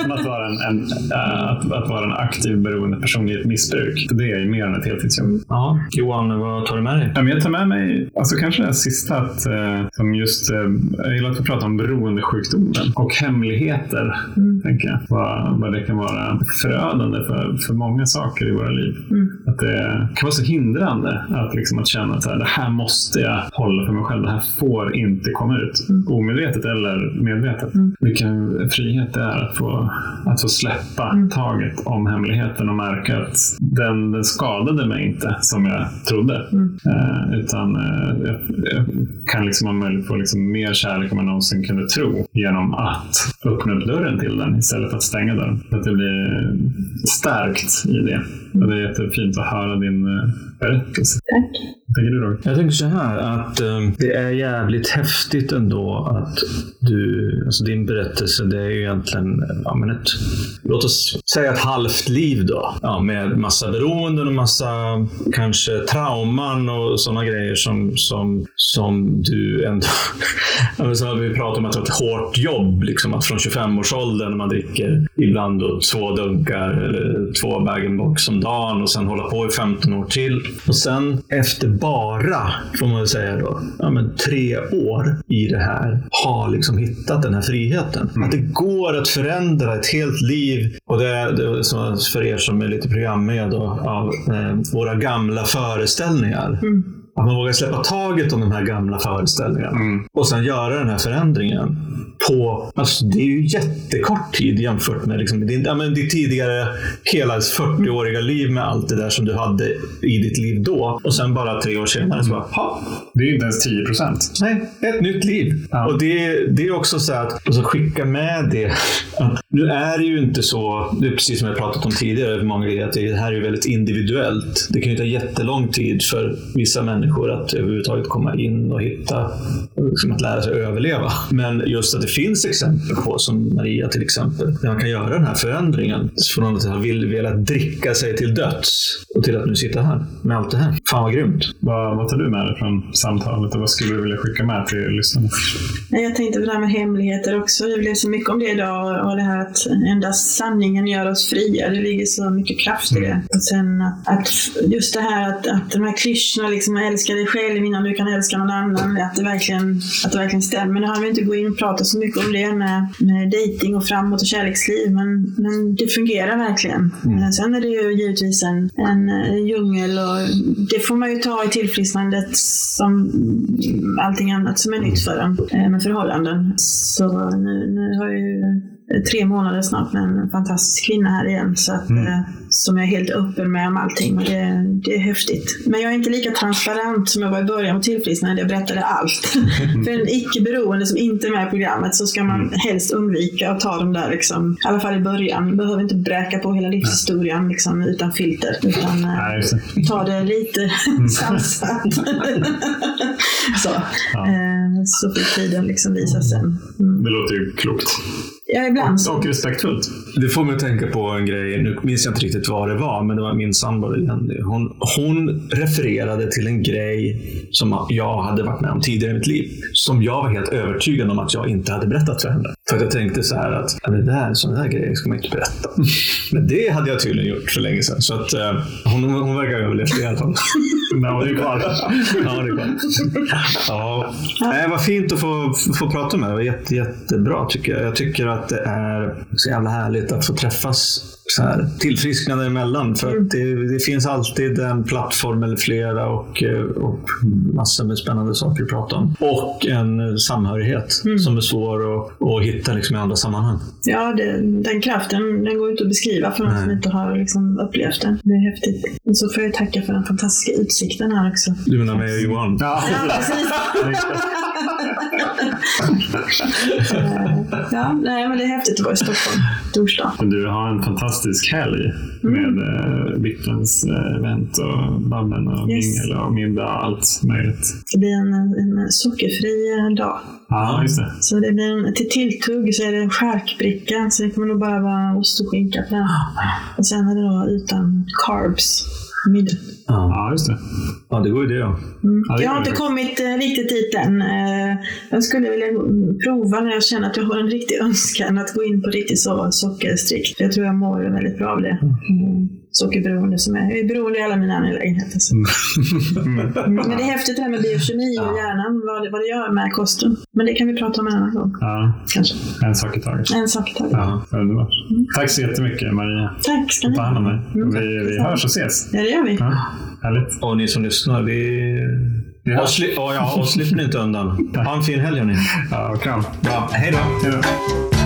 som att vara, en, en, äh, att, att vara en aktiv beroende person i ett missbruk. För det är ju mer än ett heltidsjobb. Ja. Johan, vad tar du med dig? Ja, jag tar med mig, alltså kanske det sista, att, eh, som just, eh, jag gillar att vi pratar om beroendesjukdomen och hemligheter, Mm. tänker jag. Vad, vad det kan vara förödande för, för många saker i våra liv. Mm. Att det kan vara så hindrande att, liksom, att känna att så här, det här måste jag hålla för mig själv. Det här får inte komma ut. Omedvetet eller medvetet. Mm. Vilken frihet det är att få, att få släppa Mm. taget om hemligheten och märka att den, den skadade mig inte som jag trodde. Mm. Eh, utan eh, jag, jag kan liksom om möjligt få liksom mer kärlek än man någonsin kunde tro genom att öppna upp dörren till den istället för att stänga dörren. Att det blir stärkt i det. Och det är jättefint att höra din eh, berättelse. Tack. Vad tänker du Roger? Jag tänker så här att um, det är jävligt häftigt ändå att du, alltså din berättelse, det är ju egentligen ja, men ett, låt oss säga ett halvt liv då. Ja, med massa beroenden och massa kanske trauman och sådana grejer som, som, som du ändå... Ja, men så vi pratar om att det var ett hårt jobb, liksom att från 25-årsåldern när man dricker ibland då två dunkar eller två bag-in-box om dagen och sen hålla på i 15 år till. Och sen efter bara, får man väl säga då, ja, men tre år i det här, har liksom hittat den här friheten. Att det går att förändra ett helt liv. Och det är, det är så för er som är lite programmed då, av eh, våra gamla föreställningar. Mm. Att man vågar släppa taget om de här gamla föreställningarna Mm. och sen göra den här förändringen på, alltså det är ju jättekort tid jämfört med liksom, din, ja, men ditt tidigare, hela 40-åriga liv med allt det där som du hade i ditt liv då. Och sen bara tre år senare så bara, ha, Det är ju inte ens 10 procent. Nej, ett nytt liv. Ja. Och det, det är också så att alltså, skicka med det. Nu är det ju inte så, det är precis som jag pratat om tidigare, många grejer, att det här är ju väldigt individuellt. Det kan ju ta jättelång tid för vissa människor att överhuvudtaget komma in och hitta, liksom att lära sig överleva. Men just att det finns exempel på, som Maria till exempel, där man kan göra den här förändringen. Från att ha velat dricka sig till döds och till att nu sitta här med allt det här. Fan vad grymt. Vad, vad tar du med dig från samtalet och vad skulle du vilja skicka med till lyssnarna? Nej, Jag tänkte på det här med hemligheter också. Det blev så mycket om det idag och det här att endast sanningen gör oss fria. Det ligger så mycket kraft i det. Och sen att, att just det här att, att de här klyschorna, liksom älska dig själv innan du kan älska någon annan, att det verkligen, att det verkligen stämmer. Nu har vi inte gå in och prata så mycket om det med, med dating och framåt och kärleksliv, men, men det fungerar verkligen. Men Sen är det ju givetvis en, en djungel och det får man ju ta i tillfrisknandet som allting annat som är nytt för en eh, med förhållanden. Så nu, nu har jag ju tre månader snart med en fantastisk kvinna här igen. Så att, eh, som jag är helt öppen med om allting. Och det, det är häftigt. Men jag är inte lika transparent som jag var i början på tillfrisknandet. Jag berättade allt. för en icke-beroende som inte är med i programmet så ska man helst undvika att ta de där, liksom, i alla fall i början. Man behöver inte bräka på hela livshistorien liksom, utan filter. Utan, eh, Nej, ta det lite sansat. så. Eh, så får tiden liksom visa sen. Mm. Det låter ju klokt. Ja, ibland så. Och respektfullt. Det får mig att tänka på en grej, nu minns jag inte riktigt vad det var, men det var min sambo Jenny. Hon, hon refererade till en grej som jag hade varit med om tidigare i mitt liv. Som jag var helt övertygad om att jag inte hade berättat för henne. För att jag tänkte så här att det där, sådana där grejer ska man inte berätta. Men det hade jag tydligen gjort för länge sedan. Så att eh, hon, hon verkar ha överlevt det i alla fall. Ja, det är kvar. Ja, det är klart. Ja. Nej, vad fint att få, få prata med dig. Det var jätte, jättebra tycker jag. Jag tycker att det är så jävla härligt att få träffas så här, tillfrisknande emellan. För att det, det finns alltid en plattform eller flera och, eh, och massor med spännande saker att prata om. Och en samhörighet som är svår att, att hitta liksom i andra sammanhang. Ja, det, den kraften den går inte att beskriva för någon Nej. som inte har liksom upplevt den. Det är häftigt. Och så får jag tacka för den fantastiska utsikten här också. Du menar mig och Johan? Ja. Ja, precis. Eh, ja, nej, men det är häftigt att vara i Stockholm torsdag. Du har en fantastisk helg med uh, Viktens uh, event och Babben och Yes. mingel och middag och allt möjligt. Det blir en, en sockerfri eh, dag. Ja, just det. Så det blir en, till tilltugg så är det en charkbricka, så det kommer nog bara vara ost och skinka på den. Och sen är det då utan carbs. Middag. Ja. Ja, just det. ja, det går ju det. Ja. Mm. Ja, det jag har inte det. kommit eh, riktigt dit än. Eh, jag skulle vilja mm, prova när jag känner att jag har en riktig önskan att gå in på riktigt så sockerstrikt. Jag tror jag mår väldigt bra av det. Mm. Sockerberoende som är. Jag är beroende i alla mina angelägenheter. så. Mm. Men det är häftigt det här med biokemi och hjärnan, vad det, vad det gör med kosten. Men det kan vi prata om en annan gång, Ja, kanske. en sak i taget. En sak i taget. Ja, underbart. Tack så jättemycket Maria. Tack ska ni Ta hand om ha. dig. Mm, Vi, vi hörs och ses. Ja, det gör vi. Ja, härligt. Och ni som lyssnar, vi... Vi Och, sli... oh, ja, och slipper ni inte undan. Ha en fin helg hörni. Ja, kram. Bra. Hej då. Hej då.